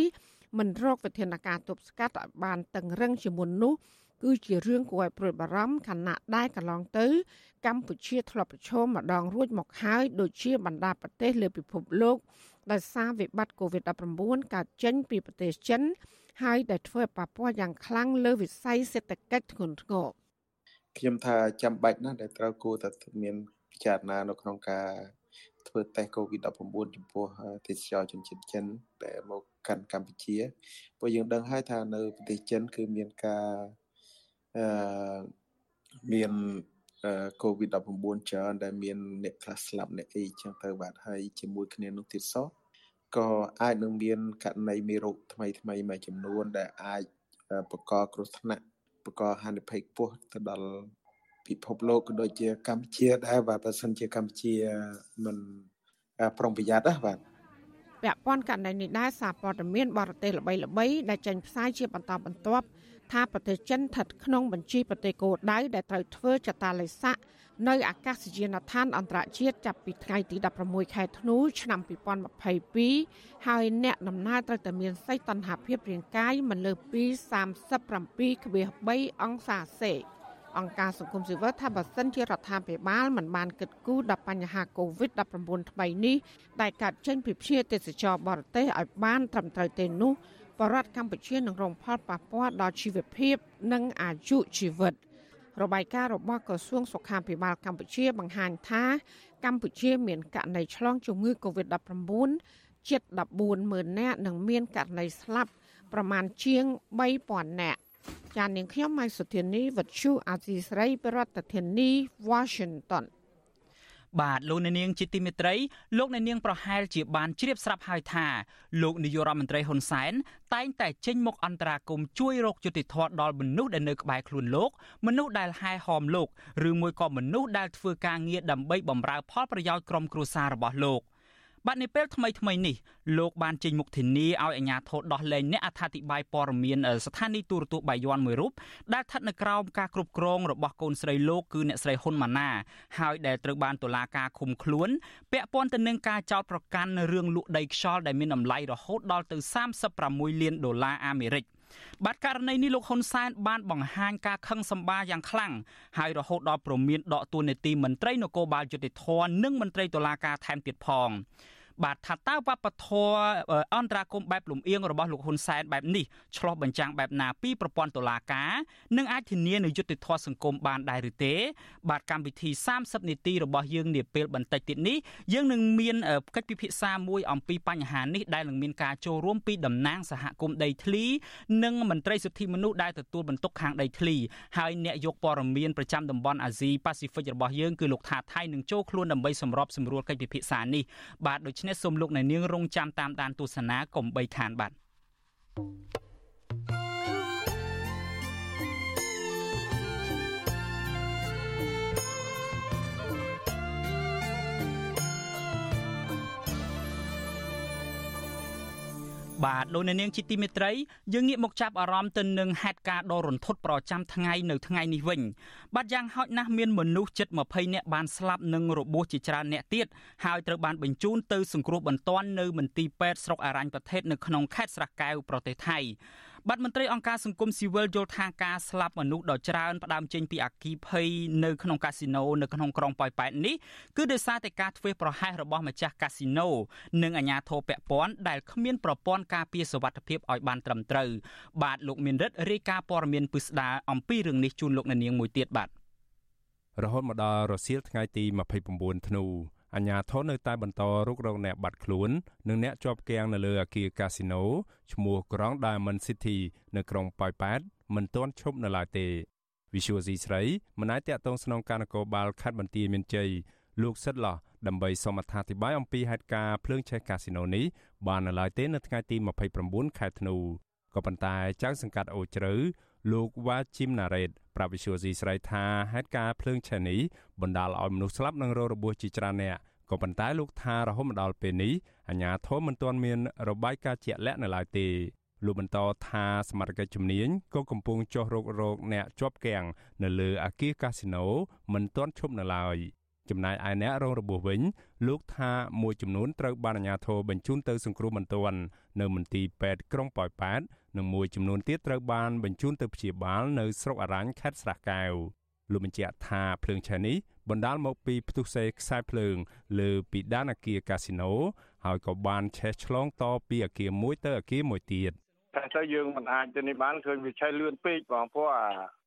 មិនរកវិធានការទប់ស្កាត់ឲ្យបានតឹងរឹងជាមុននោះគឺជារឿងគួរឲ្យព្រួយបារម្ភខណៈដែលកន្លងទៅ កម្ពុជាធ្លាប់ប្រឈមម្ដងរួចមកហើយដូចជាបណ្ដាប្រទេសលើពិភពលោក ដោយសារវិបត្តិ COVID-19 កើតចេញពីប្រទេសចិន ហើយដែលធ្វើឲ្យប៉ះពាល់យ៉ាងខ្លាំងលើវិស័យសេដ្ឋកិច្ចធ្ងន់ធ្ងរខ្ញុំថាចាំបាច់ណាស់ដែលត្រូវគួរតែមានពិចារណានៅក្នុងការធ្វើតេស្ត COVID-19 ចំពោះទេសចរជនជាតិចិនដែលមកកាន់កម្ពុជាព្រោះយើងដឹងហើយថានៅប្រទេសចិនគឺមានការអឺមាន កូវីដ19ច្រើនដែលមានអ្នកខ្លះស្លាប់អ្នកអីចឹងទៅបាទហើយជាមួយគ្នានោះទៀតសោះក៏អាចនឹងមានករណីមេរោគថ្មីថ្មីមួយចំនួន ដែលអាចបង្កគ្រោះថ្នាក់បង្កហានិភ័យខ្ពស់ទៅដល់ពិភពលោកក៏ដូចជាកម្ពុជាដែរបាទបើសិនជាកម្ពុជាមិនប្រុងប្រយ័ត្នណាបាទពាក់ព័ន្ធករណីនេះដែរសារព័ត៌មានបរទេសល្បីៗដែលចេញផ្សាយជាបន្តបន្ទាប់ ថាប្រទេសចិនស្ថិតក្នុងបញ្ជីប្រទេសគោលដៅដែលត្រូវធ្វើចតាឡេស័កនៅអាកាសយានដ្ឋានអន្តរជាតិចាប់ពីថ្ងៃទី16ខែធ្នូឆ្នាំ2022ហើយអ្នកដំណើរត្រូវតែមានសីតុណ្ហភាពរាងកាយមិនលើសពី37.3អង្សាសេអង្គការសង្គមស៊ីវិលថាបើសិនជារដ្ឋាភិបាលមិនបានគិតគូរដល់បញ្ហា COVID-19 ថ្មីនេះដែលកើតចេញពីភ្ញៀវទេសចរបរទេសឲ្យបានត្រឹមត្រូវទេនោះ បរដ្ឋកម្ពុជានឹងរងផលប៉ះពាល់ដល់ជីវភាព និងអាយុជីវិត របាយការណ៍របស់ក្រសួងសុខាភិបាលកម្ពុជាបង្ហាញថា កម្ពុជាមានករណីឆ្លងជំងឺ Covid-19 ជិត140,000នាក់និងមានករណីស្លាប់ប្រមាណជាង3000នាក់ចាននាងខ្ញុំម៉ៃសុធានីវັດឈូអាស៊ីស្រីប្រធានាធិបតី Washington បាទលោកអ្នកនាងជាទីមេត្រីលោកអ្នកនាងប្រហែលជាបានជ្រាបស្រាប់ហើយថាលោកនាយករដ្ឋមន្ត្រីហ៊ុនសែនតែងតែចេញមុខអន្តរាគមជួយរកយុត្តិធម៌ដល់មនុស្សដែលនៅក្បែរខ្លួនលោកមនុស្សដែលហែហោមលោកឬមួយក៏មនុស្សដែលធ្វើការងារដើម្បីបម្រើផលប្រយោជន៍ក្រុមគ្រួសាររបស់លោក បាទនាពេលថ្មីថ្មីនេះលោកបានចេញមុខធានាឲ្យអាជ្ញាធរដោះលែងអ្នកអត្ថាធិប្បាយព័ត៌មានស្ថានីយទូរទស្សន៍បាយ័នមួយរូបដែលស្ថិតនៅក្រោមការគ្រប់គ្រងរបស់កូនស្រីលោកគឺអ្នកស្រីហ៊ុនម៉ាណែតហើយដែលត្រូវបានតុលាការឃុំខ្លួនពាក់ព័ន្ធទៅនឹងការចោទប្រកាន់រឿងលក់ដីខ្យល់ដែលមានតម្លៃរហូតដល់ទៅ36លានដុល្លារអាមេរិក បាទករណីនេះលោកហ៊ុនសែនបានបង្ហាញការខឹងសម្បារយ៉ាងខ្លាំងហើយរហូតដល់ប្រមានដកទួនាទីមន្ត្រីនគរបាលយុតិធធនិងមន្ត្រីតុលាការថែមទៀតផង បាទថាតើវប្បធម៌អន្តរាគមបែបលំអៀងរបស់លោកហ៊ុនសែនបែបនេះឆ្លោះបញ្ចាំងបែបណាពីប្រព័ន្ធតុលាការនិងអាចធានានូវយុត្តិធម៌សង្គមបានដែរឬទេ បាទកម្មវិធី30នាទីរបស់យើងនាពេលបន្តិចទៀតនេះយើងនឹងមានកិច្ចពិភាក្សាមួយអំពីបញ្ហានេះដែលនឹងមានការចូលរួមពីតំណាងសហគមន៍ដីធ្លី និងមន្ត្រីសិទ្ធិមនុស្សដែលទទួលបន្ទុកខាងដីធ្លីហើយអ្នកយកព័ត៌មានប្រចាំតំបន់អាស៊ីប៉ាស៊ីហ្វិករបស់យើងគឺលោកថាថៃនឹងចូលខ្លួនដើម្បីសម្របសម្រួលកិច្ចពិភាក្សានេះបាទដូច្នេះសូមលោកអ្នកនាងរងចាំតាមដានទស្សនាកុំបីខានបាទ thank you បាទលោកអ្នកនាងជាទីមេត្រីយើងងាកមកចាប់អារម្មណ៍ទៅនឹងហេតុការណ៍ដ៏រន្ធត់ប្រចាំថ្ងៃនៅថ្ងៃនេះវិញបាទយ៉ាងហោចណាស់មានមនុស្សជិត20នាក់បានស្លាប់និងរបួសជាច្រើនអ្នកទៀតហើយត្រូវបានបញ្ជូនទៅសង្គ្រោះបន្ទាន់នៅមន្ទីរពេទ្យស្រុកអរញ្ញប្រទេសនៅក្នុងខេត្តស្រះកែវប្រទេសថៃ បាទមន្ត្រីអង្គការសង្គមស៊ីវិលយល់ថាការស្លាប់មនុស្សដ៏ច្រើនផ្ដើមចេញពីអគិភ័យនៅក្នុងកាស៊ីណូនៅក្នុងក្រុងប៉ោយប៉ែតនេះគឺដោយសារតែការធ្វេសប្រហែសរបស់ម្ចាស់កាស៊ីណូនិងអាជ្ញាធរពាក់ព័ន្ធដែលគ្មានប្រព័ន្ធការពារសុវត្ថិភាពឲ្យបានត្រឹមត្រូវបាទលោកមានរិទ្ធរាយការណ៍ព័ត៌មានពិស្ដារអំពីរឿងនេះជូនលោកអ្នកនាងមួយទៀតបាទរហូតមកដល់រសៀលថ្ងៃទី29ធ្នូ អាជ្ញាធរនៅតែបន្តរុករកអ្នកបាត់ខ្លួននិងអ្នកជាប់គាំងនៅលើអគារកាស៊ីណូឈ្មោះ Grand Diamond City នៅក្រុងប៉ោយប៉ែតមិនទាន់ឈប់នៅឡើយទេ Visual C ស្រីមិនអាចតាក់ទងស្នងការនគរបាលខេត្តបន្ទាយមានជ័យលោកសិតឡោះដើម្បីសូមអត្ថាធិប្បាយអំពីហេតុការណ៍ភ្លើងឆេះកាស៊ីណូនេះបាននៅឡើយទេនៅថ្ងៃទី29ខែធ្នូក៏ប៉ុន្តែចៅសង្កាត់អូជ្រៅ លោកវ៉ាជីមណារ៉េតប្រាប់វិសុយស៊ីស្រីថាហេតុការណ៍ភ្លើងឆេះនេះបណ្ដាលឲ្យមនុស្សស្លាប់និងរងរបួសជាច្រើនអ្នកក៏ប៉ុន្តែលោកថារហូតមកដល់ពេលនេះអាជ្ញាធរមិនទាន់មានរបាយការណ៍ជាក់លាក់នៅឡើយទេលោកបន្តថាសមត្ថកិច្ចជំនាញក៏កំពុងចោះរករោគអ្នកជាប់គាំងនៅលើអាគារកាស៊ីណូមិនទាន់ឈប់នៅឡើយចំណែកឯអ្នករងរបួសវិញ លោកថាមួយចំនួនត្រូវបានអាជ្ញាធរបញ្ជូនទៅសង្គ្រោះបន្ទាន់នៅមន្ទីរពេទ្យក្រុងប៉ោយប៉ែត និងមួយចំនួនទៀតត្រូវបានបញ្ជូនទៅព្យាបាលនៅស្រុកអរញ្ញខេត្តស្រះកែវលោកបញ្ជាក់ថាភ្លើងឆេះនេះបណ្ដាលមកពីផ្ទុះសេខ្សែភ្លើង លើពីដានអគារកាស៊ីណូហើយក៏បានឆេះឆ្លងតពីអគារមួយទៅអគារមួយទៀតតែទៅយើងមិនអាចទៅនេះបានឃើញវាឆេះលឿនពេកបងព្រោះអា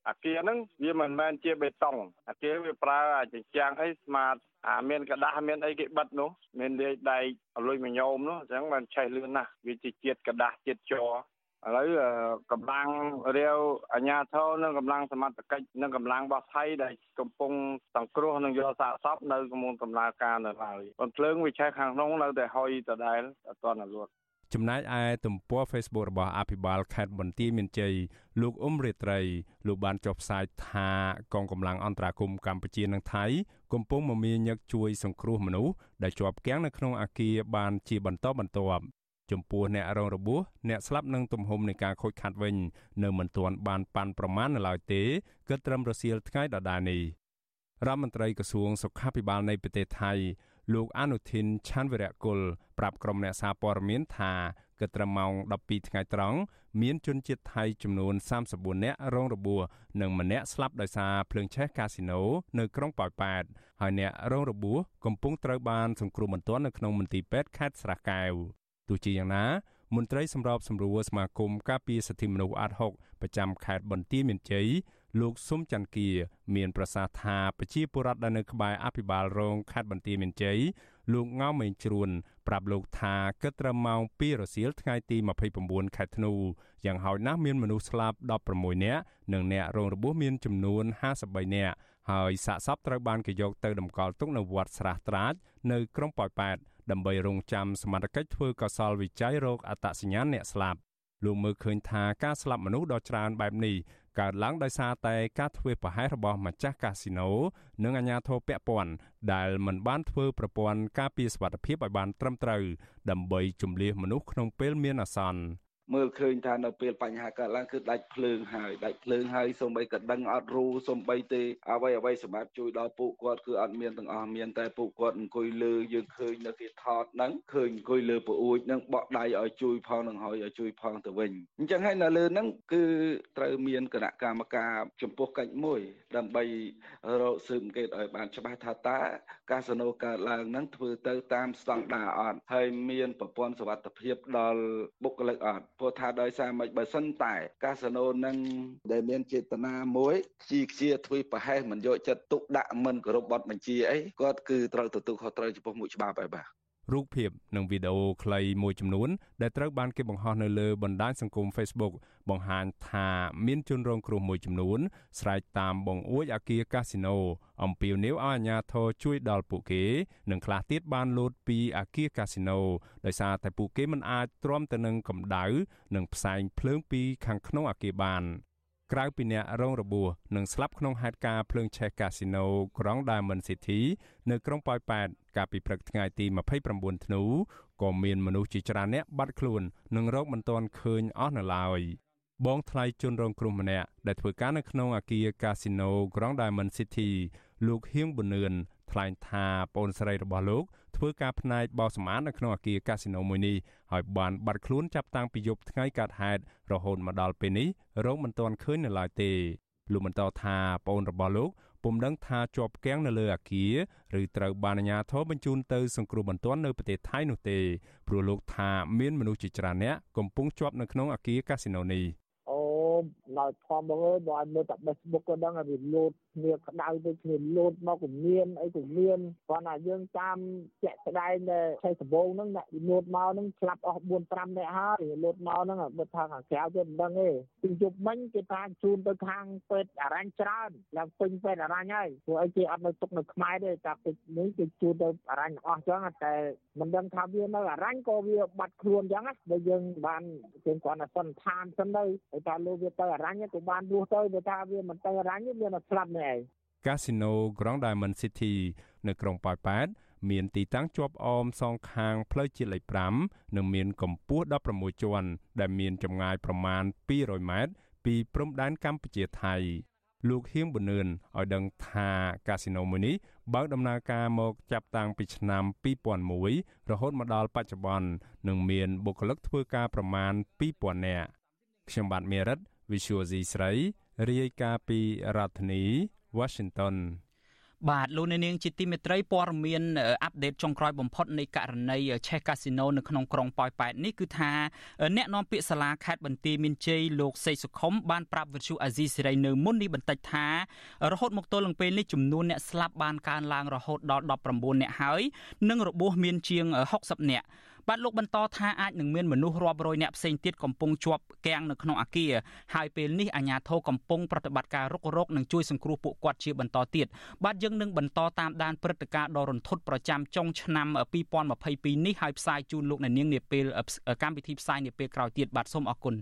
អាគារហ្នឹងវាមិនមែនជាបេតុងអាគារវាប្រើអាចញ្ចាំងអីស្មាតអាមានកដាស់មានអីគេបិទនោះមានលាយដែកអលុយមញោមនោះអញ្ចឹងបានឆេះលឿនណាស់វាជាជាតិកដាស់ជាតិជ័រ ឥឡូវកម្លាំងរាវអាញាធរនិងកម្លាំងសមត្ថកិច្ចនិងកម្លាំងរបស់ថៃដែលកំពុងសង្គ្រោះនិងយកសាកសពនៅកំពុងដំណើរការនៅឡើយប៉ុន្តែភ្លើងវាឆេះខាងក្នុងនៅតែហុយដដែលអត់ទាន់លួតចំណែកឯទំព័រ Facebook របស់អភិបាលខេត្តបន្ទាយមានជ័យលោកអ៊ុំរេត្រីលោកបានចុះផ្សាយថាកងកម្លាំងអន្តរាគមន៍កម្ពុជានិងថៃកំពុងមមាញឹកជួយសង្គ្រោះមនុស្សដែលជាប់គាំងនៅក្នុងអាគារបានជាបន្តបន្ទាប់ ចំពោះអ្នករងរបួសអ្នកស្លាប់នឹងទំហំនៃការខូចខាតវិញ នៅមិនទាន់បានប៉ាន់ប្រមាណនៅឡើយទេគិតត្រឹមរសៀលថ្ងៃដដែលនេះរដ្ឋមន្ត្រីក្រសួងសុខាភិបាលនៃប្រទេសថៃលោកអនុทินឆាន់វិរៈគុលប្រាប់ក្រុមអ្នកសារព័ត៌មានថាគិតត្រឹមម៉ោង12ថ្ងៃត្រង់មានជនជាតិថៃចំនួន34នាក់រងរបួសនិងម្នាក់ស្លាប់ដោយសារភ្លើងឆេះកាស៊ីណូនៅក្រុងប៉ោយប៉ែតហើយអ្នករងរបួសកំពុងត្រូវបានសង្គ្រោះបន្ទាន់នៅក្នុងមន្ទីរពេទ្យខេត្តស្រះកែវ ទោះជាយ៉ាងណាមន្ត្រីសម្របសម្រួលសមាគមការពារសិទ្ធិមនុស្សអាត់ហុកប្រចាំខេត្តបន្ទាយមានជ័យលោកស៊ុំច័ន្ទគាមានប្រសាសន៍ថាប្រជាពលរដ្ឋដែលនៅក្បែរអភិបាលរងខេត្តបន្ទាយមានជ័យលោកងៅមេងជ្រួនប្រាប់លោកថាគិតត្រឹមម៉ោង2រសៀលថ្ងៃទី29ខែធ្នូយ៉ាងហោចណាស់មានមនុស្សស្លាប់16នាក់និងអ្នករងរបួសមានចំនួន53នាក់ហើយសាកសពត្រូវបានគេយកទៅតម្កល់ទុកនៅវត្តស្រះត្រាចនៅក្រុងប៉ោយប៉ែត ដើម្បីរងចាំសមត្ថកិច្ចធ្វើកសលវិច័យរោគអត្តសញ្ញាណអ្នកស្លាប់លោកមើលឃើញថាការស្លាប់មនុស្សដ៏ច្រើនបែបនេះកើតឡើងដោយសារតែការធ្វេសប្រហែសរបស់ម្ចាស់កាស៊ីណូនិងអាជ្ញាធរពាក់ព័ន្ធដែលមិនបានធ្វើប្រព័ន្ធការពារសុវត្ថិភាពឲ្យបានត្រឹមត្រូវដើម្បីជំនះមនុស្សក្នុងពេលមានអាសន្ន។ មើលឃើញថានៅពេលបញ្ហាកើតឡើងគឺដាច់ភ្លើងហើយដាច់ភ្លើងហើយសូម្បីក៏ដឹងអត់រូសូម្បីទេអ្វីអ្វីសម្រាប់ជួយដល់ពួកគាត់គឺអត់មានទាំងអស់មានតែពួកគាត់អង្គុយលើយើងឃើញនៅគេថតហ្នឹងឃើញអង្គុយលើពអួចហ្នឹងបក់ដៃឲ្យជួយផងនឹងហើយឲ្យជួយផងទៅវិញអញ្ចឹងហើយនៅលើហ្នឹងគឺត្រូវមានគណៈកម្មការចំពោះកិច្ចមួយ ដើម្បីរកស៊ើបអង្កេតឲ្យបានច្បាស់ថាតើកាស៊ីណូកើតឡើងហ្នឹងធ្វើទៅតាមស្តង់ដារអត់ហើយមានប្រព័ន្ធសុវត្ថិភាពដល់បុគ្គលិកអត់ព្រោះថាដោយសារមិនបើសិនតែ កាស៊ីណូនឹងដែលមានចេតនាមួយខ្ជីខ្ជាធ្វើប្រហែសមិនយកចិត្តទុកដាក់មិនគោរពបទបញ្ជាអីគាត់គឺត្រូវទទួលខុសត្រូវចំពោះមុខច្បាប់ហើយបាទ រូបភាពនិងវីដេអូខ្លីមួយចំនួនដែលត្រូវបានគេបង្ហោះនៅលើបណ្ដាញសង្គម Facebook បង្ហាញថាមានជនរងគ្រោះមួយចំនួនស្រែកតាមបងអួយអាគារកាស៊ីណូអំពាវនាវឲ្យអាជ្ញាធរជួយដល់ពួកគេនិងខ្លះទៀតបានលោតពីអាគារកាស៊ីណូដោយសារតែពួកគេមិនអាចទ្រាំទៅនឹងកម្ដៅនិងផ្សែងភ្លើងពីខាងក្នុងអាគារបាន ក្រៅពីអ្នករងរបួសនិងស្លាប់ក្នុងហេតុការណ៍ភ្លើងឆេះកាស៊ីណូក្រុង Diamond City នៅក្រុងប៉ោយប៉ែតកាលពីព្រឹកថ្ងៃទី29ធ្នូក៏មានមនុស្សជាច្រើនអ្នកបាត់ខ្លួននិងរោគមិនទាន់ឃើញអស់នៅឡើយបងថ្លៃជនរងគ្រោះម្នាក់ដែលធ្វើការនៅក្នុងអាគារកាស៊ីណូក្រុង Diamond City លោកហៀងប៊ុនឿនថ្លែងថាប្អូនស្រីរបស់លោក ធ្វើការផ្នែកបោសម្អាតនៅក្នុងអាគារកាស៊ីណូមួយនេះហើយបានបាត់ខ្លួនចាប់តាំងពីយប់ថ្ងៃកើតហេតុរហូតមកដល់ពេលនេះរោងមិនទាន់ឃើញនៅឡើយទេលោកបន្តថាប្អូនរបស់លោកពុំដឹងថាជាប់គាំងនៅលើអាគារឬត្រូវបានអាជ្ញាធរបញ្ជូនទៅសង្គ្រោះបន្ទាន់នៅប្រទេសថៃនោះទេព្រោះលោកថាមានមនុស្សជាច្រើនអ្នកកំពុងជាប់នៅក្នុងអាគារកាស៊ីណូនេះដល់ធំបងអើយបើឲ្យមើលតែ Facebook ក៏ដឹងថាវាលោត គ្នាក្តៅទៅគ្នាលោតមកក៏មានអីក៏មានគាត់ថាយើងតាមជាក់ស្ដែងដែលឆៃដំបងហ្នឹងអ្នកលោតមកហ្នឹងស្លាប់អស់4 5នាក់ហើយលោតមកហ្នឹងបើថាខាងក្រៅទៅមិនដឹងទេពីយប់មិញគេថាជូនទៅខាងពេទ្យអរញ្ញច្រើនឡើងពេញពេទ្យអរញ្ញហើយព្រោះអីគេអត់នៅទុកនៅខ្មែរទេតែពេទ្យនេះគេជូនទៅអរញ្ញអស់ចឹងតែមិនដឹងថាវានៅអរញ្ញក៏វាបាត់ខ្លួនចឹងណាបើយើងបានគេគាត់ថាសន្និដ្ឋានសិនទៅហើយថាលោកវាទៅអរញ្ញក៏បានរស់ទៅបើថាវាមិនទៅអរញ្ញមានតែស្លាប់នេះឯងកាស៊ីណូ Grand Diamond City នៅក្រុងប៉ោយប៉ែតមានទីតាំងជាប់អមសងខាងផ្លូវជាតិលេខ5និងមានកម្ពស់16ជាន់ដែលមានចម្ងាយប្រមាណ200ម៉ែត្រពីព្រំដែនកម្ពុជាថៃលោកហៀងប៊ុនឿនឲ្យដឹងថាកាស៊ីណូមួយនេះបើកដំណើរការមកចាប់តាំងពីឆ្នាំ2001រហូតមកដល់បច្ចុប្បន្ននិងមានបុគ្គលិកធ្វើការប្រមាណ2000នាក់ខ្ញុំបាទមេរិត Visual C ស្រី រាយការណ៍ពីរដ្ឋធានី Washington បាទលោកអ្នកនាងជាទីមេត្រីព័ត៌មានអាប់ដេតចុងក្រោយបំផុតនៃករណីឆេះកាស៊ីណូនៅក្នុងក្រុងប៉ោយប៉ែតនេះគឺថាអ្នកនាំពាក្យសាលាខេត្តបន្ទាយមានជ័យលោកសេកសុខុមបានប្រាប់វិទ្យុអាស៊ីសេរីនៅមុននេះបន្តិចថារហូតមកទល់នឹងពេលនេះចំនួនអ្នកស្លាប់បានកើនឡើងរហូតដល់19អ្នកហើយនិងរបួសមានជាង60អ្នក បាទលោកបន្តថាអាចនឹងមានមនុស្សរាប់រយនាក់ផ្សេងទៀតកំពុងជាប់គាំងនៅក្នុងអាគារហើយពេលនេះអាជ្ញាធរកំពុងប្រតិបត្តិការរុករកនិងជួយសង្គ្រោះពួកគាត់ជាបន្តទៀតបាទយើងនឹងបន្តតាមដានព្រឹត្តិការណ៍ដ៏រន្ធត់ប្រចាំចុងឆ្នាំ2022នេះហើយផ្សាយជូនលោកអ្នកនាងនាពេលកម្មវិធីផ្សាយនាពេលក្រោយទៀតបាទសូមអរគុណ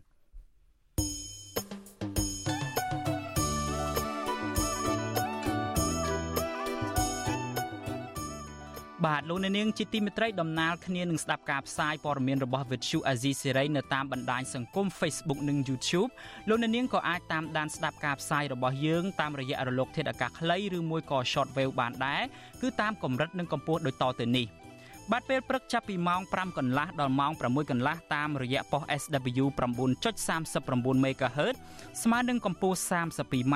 បាទលោកអ្នកនាងជាទីមេត្រីដំណើរគ្នានឹងស្ដាប់ការផ្សាយព័ត៌មានរបស់ Vuthu Azizi Serai នៅតាមបណ្ដាញសង្គម Facebook និង YouTube លោកអ្នកនាងក៏អាចតាមដានស្ដាប់ការផ្សាយរបស់យើងតាមរយៈរលក ធាតុអាកាសខ្លីឬមួយក៏ Shortwave បានដែរគឺតាមកម្រិតនិងកម្ពស់ដូចតទៅនេះ។បាទពេលព្រឹកចាប់ពីម៉ោង5កន្លះដល់ម៉ោង6កន្លះតាមរយៈប៉ុស SW 9.39 MHz ស្មើនឹងកម្ពស់ 32m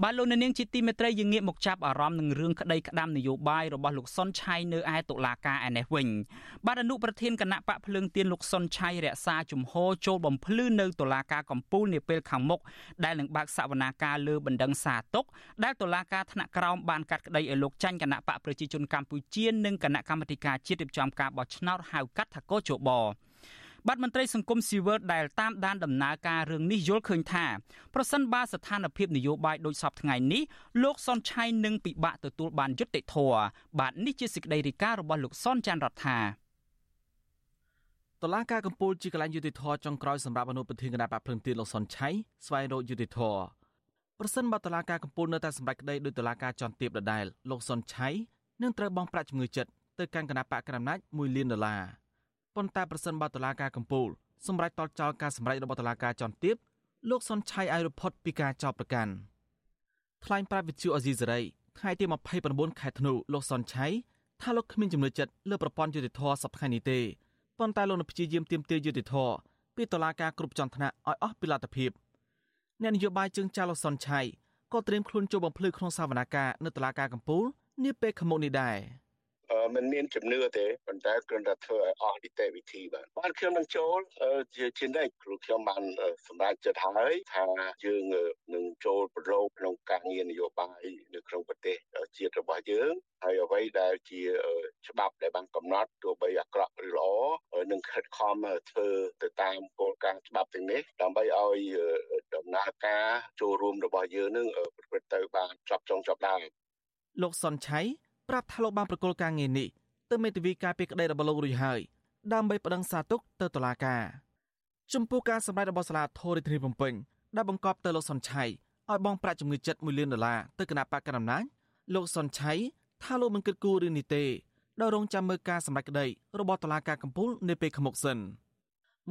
បាទលោកនាងជាទីមេត្រីយើងងាកមកចាប់អារម្មណ៍នឹងរឿងក្តីក្តាំនយោបាយរបស់លោកសុនឆៃនៅឯតុលាការឯនេះវិញបាទអនុប្រធានគណៈបកភ្លើងទៀនលោកសុនឆៃរក្សាជំហរចូលបំភ្លឺនៅតុលាការកំពូលនាពេលខាងមុខដែលនឹងបើកសវនាការលើបណ្ដឹងសារទុកដែលតុលាការថ្នាក់ក្រោមបានកាត់ក្តីឲ្យលោកចាញ់គណៈបកប្រជាជនកម្ពុជានិងគណៈកម្មាធិការជាតិរៀបចំការបោះឆ្នោតហៅកាត់ថាកោជប បាទមន្ត្រីសង្គមស៊ីវិលដែលតាមដានដំណើរការរឿងនេះយល់ឃើញថាប្រសិនបើស្ថានភាពនយោបាយដូចសពថ្ងៃនេះលោកសុនឆៃនឹងពិបាកទទួលបានយុត្តិធម៌បាទនេះជាសេចក្តីរាយការណ៍របស់លោកសុនចាន់រដ្ឋាតឡាការកម្ពុជាជាកលែងយុតិធធចុងក្រោយសម្រាប់អនុប្រធានគណៈបកភ្លឹងទៀនលោកសុនឆៃស្វែងរកយុតិធធប្រសិនបើតឡាការកម្ពុជានៅតែសម្រេចក្តីដោយតឡាការចន្ទទៀបដដែលលោកសុនឆៃនឹងត្រូវបង់ប្រាក់ជំងឺចិត្តទៅកាន់គណៈបកកណ្ដាលអំណាច1លានដុល្លារ ប៉ុន្តែប្រសិនបើតុលាការកំពូលសម្រេចតល់ចោលការសម្រេចរបស់តុលាការជាន់ទាបលោកសុនឆៃឲ្យរផុតពីការចោទប្រកាន់ថ្លែងប្រាប់វិទ្យុអេស៊ីសេរីថ្ងៃទី29ខែធ្នូលោកសុនឆៃថាលោកគ្មានជំនឿចិត្តលើប្រព័ន្ធយុតិធធសប្តាហ៍នេះទេប៉ុន្តែលោកនឹងព្យាយាមទាមទារយុតិធធពីតុលាការគ្រប់ជាន់ថ្នាក់ឲ្យអស់ពីលទ្ធភាពអ្នកនយោបាយជើងចាស់លោកសុនឆៃក៏ត្រៀមខ្លួនចូលបំភ្លឺក្នុងសវនកម្មនៅតុលាការកំពូលនាពេលខាងមុខនេះដែរ។ មិនមានជំនឿទេប៉ុន្តែគ្រាន់តែធ្វើឲ្យអស់នីតិវិធីបាទបានខ្ញុំនឹងចូលជាជានិច្ចគ្រូខ្ញុំបានសម្រេចចិត្តហើយថាយើងនឹងចូលប្រឡូកក្នុងការងារនយោបាយនៅក្នុងប្រទេសជាតិរបស់យើងហើយអ្វីដែលជាច្បាប់ដែលបានកំណត់ទោះបីអាក្រក់ឬល្អនឹងខិតខំធ្វើទៅតាមគោលការណ៍ច្បាប់ទាំងនេះដើម្បីឲ្យដំណើរការចូលរួមរបស់យើងនឹងប្រព្រឹត្តទៅបានចប់ចុងចប់ដើមលោកសុនឆៃ ប្រាប់ថាលោកបានប្រកល់ការងារនេះទៅមេធាវីការពីក្តីរបស់លោករួចហើយដើម្បីប្តឹងសារទុកទៅតុលាការចំពោះការសម្ដែងរបស់សាលាធររាជធានីភ្នំពេញដែលបង្កប់ទៅលោកសុនឆៃឲ្យបង់ប្រាក់ជំងឺចិត្ត1លានដុល្លារទៅគណៈបកកណ្ដាលអំណាចលោកសុនឆៃថាលោកមិនគិតគូររឿងនេះទេដោយរងចាំមើលការសម្ដែងក្តីរបស់តុលាការកំពូលនាពេលខាងមុខសិន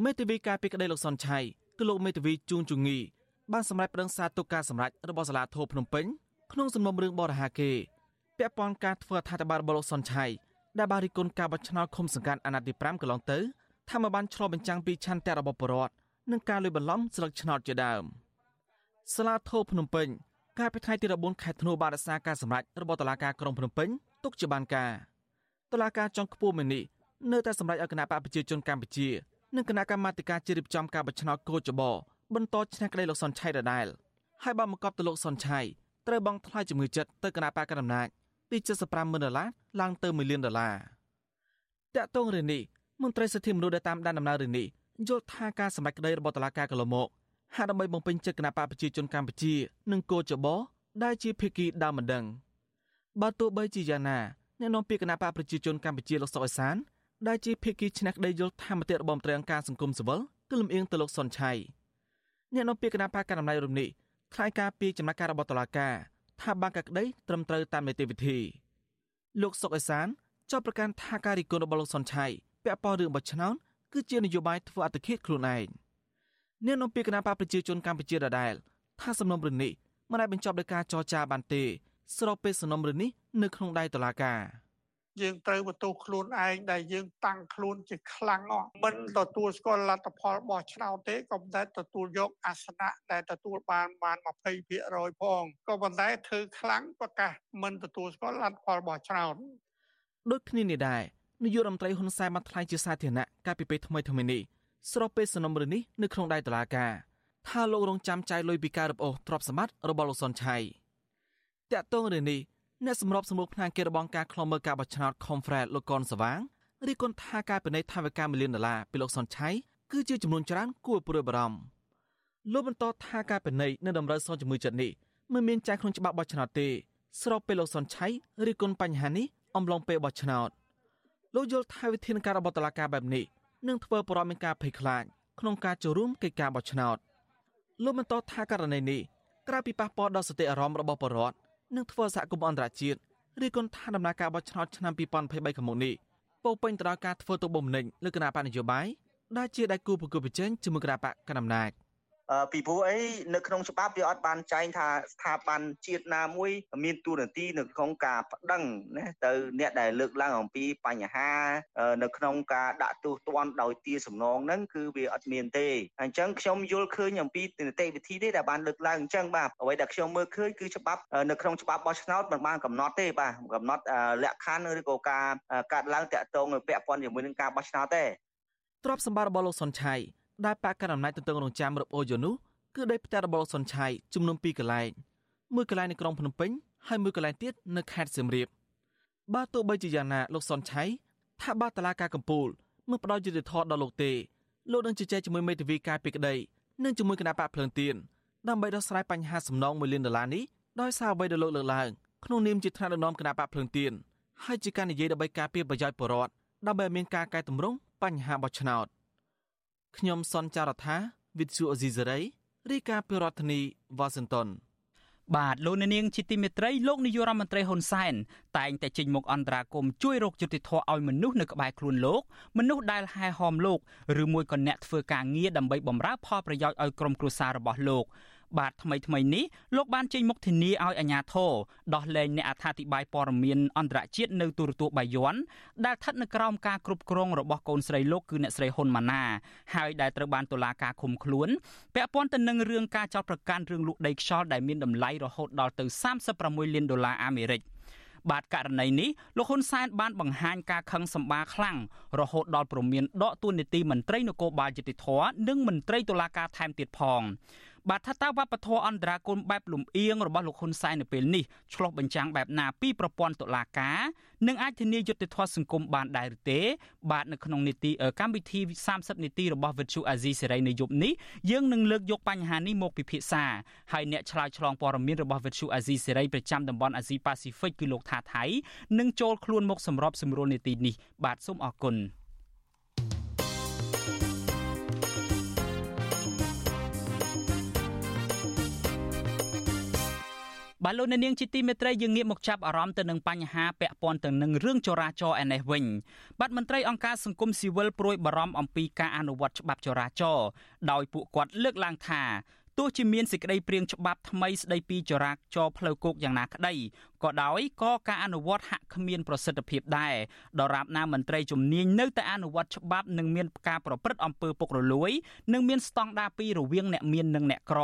មេធាវីការពីក្តីលោកសុនឆៃគឺលោកមេធាវីជួងជងីបានសម្រេចប្តឹងសារទុកការសម្រេចរបស់សាលាធរភ្នំពេញក្នុងសំណុំរឿងបរិហាគេ ពាក់ព័ន្ធការធ្វើអត្ថាធិប្បាយរបស់លោកសុនឆៃដែលបានរិះគន់ការបោះឆ្នោតឃុំសង្កាត់អាណត្តិទី5កន្លងទៅថាមកបានឆ្លុះបញ្ចាំងពីឆន្ទៈរបស់ប្រជាពលរដ្ឋនិងការលួចបន្លំស្លឹកឆ្នោតជាដើមសាលាធរភ្នំពេញកាលពីថ្ងៃទី14ខែធ្នូបានរក្សាការសម្រេចរបស់តុលាការក្រុងភ្នំពេញទុកជាបានការតុលាការចុងខ្ពស់មួយនេះនៅតែសម្រេចឲ្យគណៈបកប្រជាជនកម្ពុជានិងគណៈកម្មាធិការជ្រៀបចំការបោះឆ្នោតកោចបបន្តឈ្នះក្តីលោកសុនឆៃដដែលហើយបានបង្កប់ទៅលោកសុនឆៃត្រូវបង់ថ្លៃជំងឺចិត្តទៅគណៈបកកណ្ដាលអំណាច ពី75ម៉ឺនដុល្លារឡើងទៅ1លានដុល្លារតាក់ទងរឿងនេះមន្ត្រីសិទ្ធិមនុស្សដែលតាមដានដំណើររឿងនេះយល់ថាការសម្រេចក្តីរបស់តុលាការកន្លងមកហាក់ដើម្បីបំពេញចិត្តគណៈបកប្រជាជនកម្ពុជានិងគោចបដែលជាភាគីដើមមិនដឹងបើទោះបីជាយ៉ាងណាអ្នកនាំពាក្យគណៈបកប្រជាជនកម្ពុជាលោកសុកអេសានដែលជាភាគីឈ្នះក្តីយល់ថាមតិរបស់មន្ត្រីអង្គការសង្គមស៊ីវិលគឺលំអៀងទៅលោកសុនឆៃអ្នកនាំពាក្យគណៈបកកណ្ដាលអំណាចរំនេះថ្លែងការពីចំណាក់ការរបស់តុលាការ ថាបានកាក្តីត្រឹមត្រូវតាមនីតិវិធីលោកសុកអេសានចោទប្រកាន់ថាការរិះគន់របស់លោកសុនឆៃពាក់ព័ន្ធរឿងបោះឆ្នោតគឺជានយោបាយធ្វើអត្តឃាតខ្លួនឯងអ្នកនាំពាក្យគណៈបកប្រជាជនកម្ពុជាដដែលថាសំណុំរឿងនេះមិនអាចបញ្ចប់ដោយការចរចាបានទេស្របពេលសំណុំរឿងនេះនៅក្នុងដៃតុលាការ យើងត្រូវបន្ទោសខ្លួនឯងដែលយើងតាំងខ្លួនជាខ្លាំងអស់មិនទទួលស្គាល់លទ្ធផលបោះឆ្នោតទេក៏ប៉ុន្តែទទួលយកអាសនៈដែលទទួលបានបាន20%ផងក៏ប៉ុន្តែធ្វើខ្លាំងប្រកាសមិនទទួលស្គាល់លទ្ធផលបោះឆ្នោតដូចគ្នានេះដែរនាយករដ្ឋមន្ត្រីហ៊ុនសែនបានថ្លែងជាសាធារណៈកាលពីពេលថ្មីថ្មីនេះស្របពេលសំណុំរឿងនេះនៅក្នុងដៃតុលាការថាលោករងចាំចាយលុយពីការរឹបអូសទ្រព្យសម្បត្តិរបស់លោកសុនឆៃតាក់ទងរឿងនេះ អ្នកសម្របសម្រួលផ្នែកគេរបងការខ្លំមើលការបោះឆ្នោត Confred លោកកនសវាងរីគុណថាការពិនិត្យថវិកាមួយលានដុល្លារពីលោកសុនឆៃគឺជាចំនួនច្រើនគួរព្រួយបារម្ភលោកបន្តថាការពិនិត្យនៅតម្រូវសងជំងឺចិត្តនេះមិនមានចែងក្នុងច្បាប់បោះឆ្នោតទេ ស្របពេលលោកសុនឆៃរីគុណបញ្ហានេះអំឡុងពេលបោះឆ្នោតលោកយល់ថាវិធានការរបស់តុលាការបែបនេះនឹងធ្វើប្រព័ន្ធមានការភ័យខ្លាចក្នុងការចូលរួមកិច្ចការបោះឆ្នោតលោកបន្តថាករណីនេះក្រៅពីប៉ះពាល់ដល់សតិអារម្មណ៍របស់ប្រជាពលរដ្ឋ នឹងធ្វើសហគមន៍អន្តរជាតិឬគន់ថាដំណើរការបោះឆ្នោតឆ្នាំ2023ខាងមុខនេះពោពេញទៅដោយការធ្វើទុកបុកម្នេញលើគណៈបកនយោបាយដែលជាដៃគូប្រគល់ប្រជែងជាមួយគណៈបកកណ្ដាលអំណាច ពីព្រោះអីនៅក្នុងច្បាប់វាអត់បានចែងថាស្ថាប័នជាតិណាមួយ មានតួនាទីនៅក្នុងការប្តឹងណាទៅអ្នកដែលលើកឡើងអំពីបញ្ហា នៅក្នុងការដាក់ទោសទណ្ឌដោយទាសំណងហ្នឹងគឺវាអត់មានទេអញ្ចឹងខ្ញុំយល់ឃើញអំពីនីតិវិធីទេដែលបានលើកឡើងអញ្ចឹងបាទអ្វីដែលខ្ញុំមើលឃើញគឺច្បាប់នៅក្នុងច្បាប់បោះឆ្នោតមិនបានកំណត់ទេបាទកំណត់លក្ខខណ្ឌឬក៏ការកាត់ឡើងតាក់ទងពាក់ព័ន្ធជាមួយនឹងការបោះឆ្នោតទេទ្រព្យសម្បត្តិរបស់លោកសុនឆៃ ដែលបកកណ្ដាលអំណាចទន្ទឹងរង់ចាំរឹបអូយនោះគឺដីផ្ទះរបស់សុនឆៃចំនួន2កន្លែងមួយកន្លែងនៅក្រុងភ្នំពេញហើយមួយកន្លែងទៀតនៅខេត្តសៀមរាបបើទោះបីជាយ៉ាងណាលោកសុនឆៃថាបើតឡាការកម្ពុជាមិនផ្ដល់យុត្តិធម៌ដល់លោកទេលោកនឹងជជែកជាមួយមេធាវីការពីក្តីនិងជាមួយគណៈបកភ្លើងទៀនដើម្បីដោះស្រាយបញ្ហាសំណង1លានដុល្លារនេះដោយសារអ្វីដែលលោកលើកឡើងក្នុងនាមជាថ្នាក់ដឹកនាំគណៈបកភ្លើងទៀនហើយជាការនិយាយដើម្បីការពារប្រយោជន៍ប្រជាពលរដ្ឋដើម្បីមានការកែតម្រង់បញ្ហាបោះឆ្នោត ខ្ញុំសនចាររថាវិទ្យុអេស៊ីសេរីរាយការណ៍ពីរដ្ឋធានីវ៉ាស៊ីនតោនបាទលោកនាងជាទីមេត្រីលោកនាយករដ្ឋមន្ត្រីហ៊ុនសែនតែងតែចេញមុខអន្តរាគមជួយរកយុត្តិធម៌ឲ្យមនុស្សនៅក្បែរខ្លួនលោកមនុស្សដែលហែហោមលោកឬមួយក៏អ្នកធ្វើការងារដើម្បីបម្រើផលប្រយោជន៍ឲ្យក្រុមគ្រួសាររបស់លោក បាទថ្មីថ្មីនេះលោកបានចេញមុខធានាឲ្យអាជ្ញាធរដោះលែងអ្នកអត្ថាធិប្បាយព័ត៌មានអន្តរជាតិនៅទូរទស្សន៍បាយ័នដែលស្ថិតនៅក្រោមការគ្រប់គ្រងរបស់កូនស្រីលោកគឺអ្នកស្រីហ៊ុនម៉ាណែតហើយដែលត្រូវបានតុលាការឃុំខ្លួនពាក់ព័ន្ធទៅនឹងរឿងការចោទប្រកាន់រឿងលួចដីខ្យល់ដែលមានតម្លៃរហូតដល់ទៅ36លានដុល្លារអាមេរិកបាទករណីនេះលោកហ៊ុនសែនបានបង្ហាញការខឹងសម្បាខ្លាំងរហូតដល់ប្រមានដកទួលនីតិមន្ត្រីនគរបាលយុតិធធនិងមន្ត្រីតុលាការថែមទៀតផង បាទថាតើវប្បធម៌អន្តរាគមបែបលំអៀងរបស់លោកហ៊ុនសែននៅពេលនេះឆ្លោះបញ្ចាំងបែបណាពីប្រព័ន្ធតុលាការនិងអាចធានាយុត្តិធម៌សង្គមបានដែរឬទេ បាទនៅក្នុងនីតិកម្មវិធី30នាទីរបស់វិទ្យុអាស៊ីសេរីនៅយប់នេះយើងនឹងលើកយកបញ្ហានេះមកពិភាក្សាហើយអ្នកឆ្លើយឆ្លងព័ត៌មានរបស់វិទ្យុអាស៊ីសេរីប្រចាំតំបន់អាស៊ីប៉ាស៊ីហ្វិកគឺលោកថាថៃនឹងចូលខ្លួនមកសម្របសម្រួលនីតិនេះបាទសូមអរគុណ បាទលោកអ្នកនាងជាទីមេត្រីយើងងាកមកចាប់អារម្មណ៍ទៅនឹងបញ្ហាពាក់ព័ន្ធទៅនឹងរឿងចរាចរណ៍ឯនេះវិញបាទមន្ត្រីអង្គការសង្គមស៊ីវិលព្រួយបារម្ភអំពីការអនុវត្តច្បាប់ចរាចរណ៍ដោយពួកគាត់លើកឡើងថា ទោះជាមានសេចក្តីព្រៀងច្បាប់ថ្មីស្តីពីចរាចរណ៍ផ្លូវគោកយ៉ាងណាក្តីក៏ដោយក៏ការអនុវត្តហាក់គ្មានប្រសិទ្ធភាពដែរដរាបណាមន្ត្រីជំនាញនៅតែអនុវត្តច្បាប់និងមានការប្រព្រឹត្តអំពើពុករលួយនិងមានស្តង់ដារពីរវាងអ្នកមាននិងអ្នកក្រ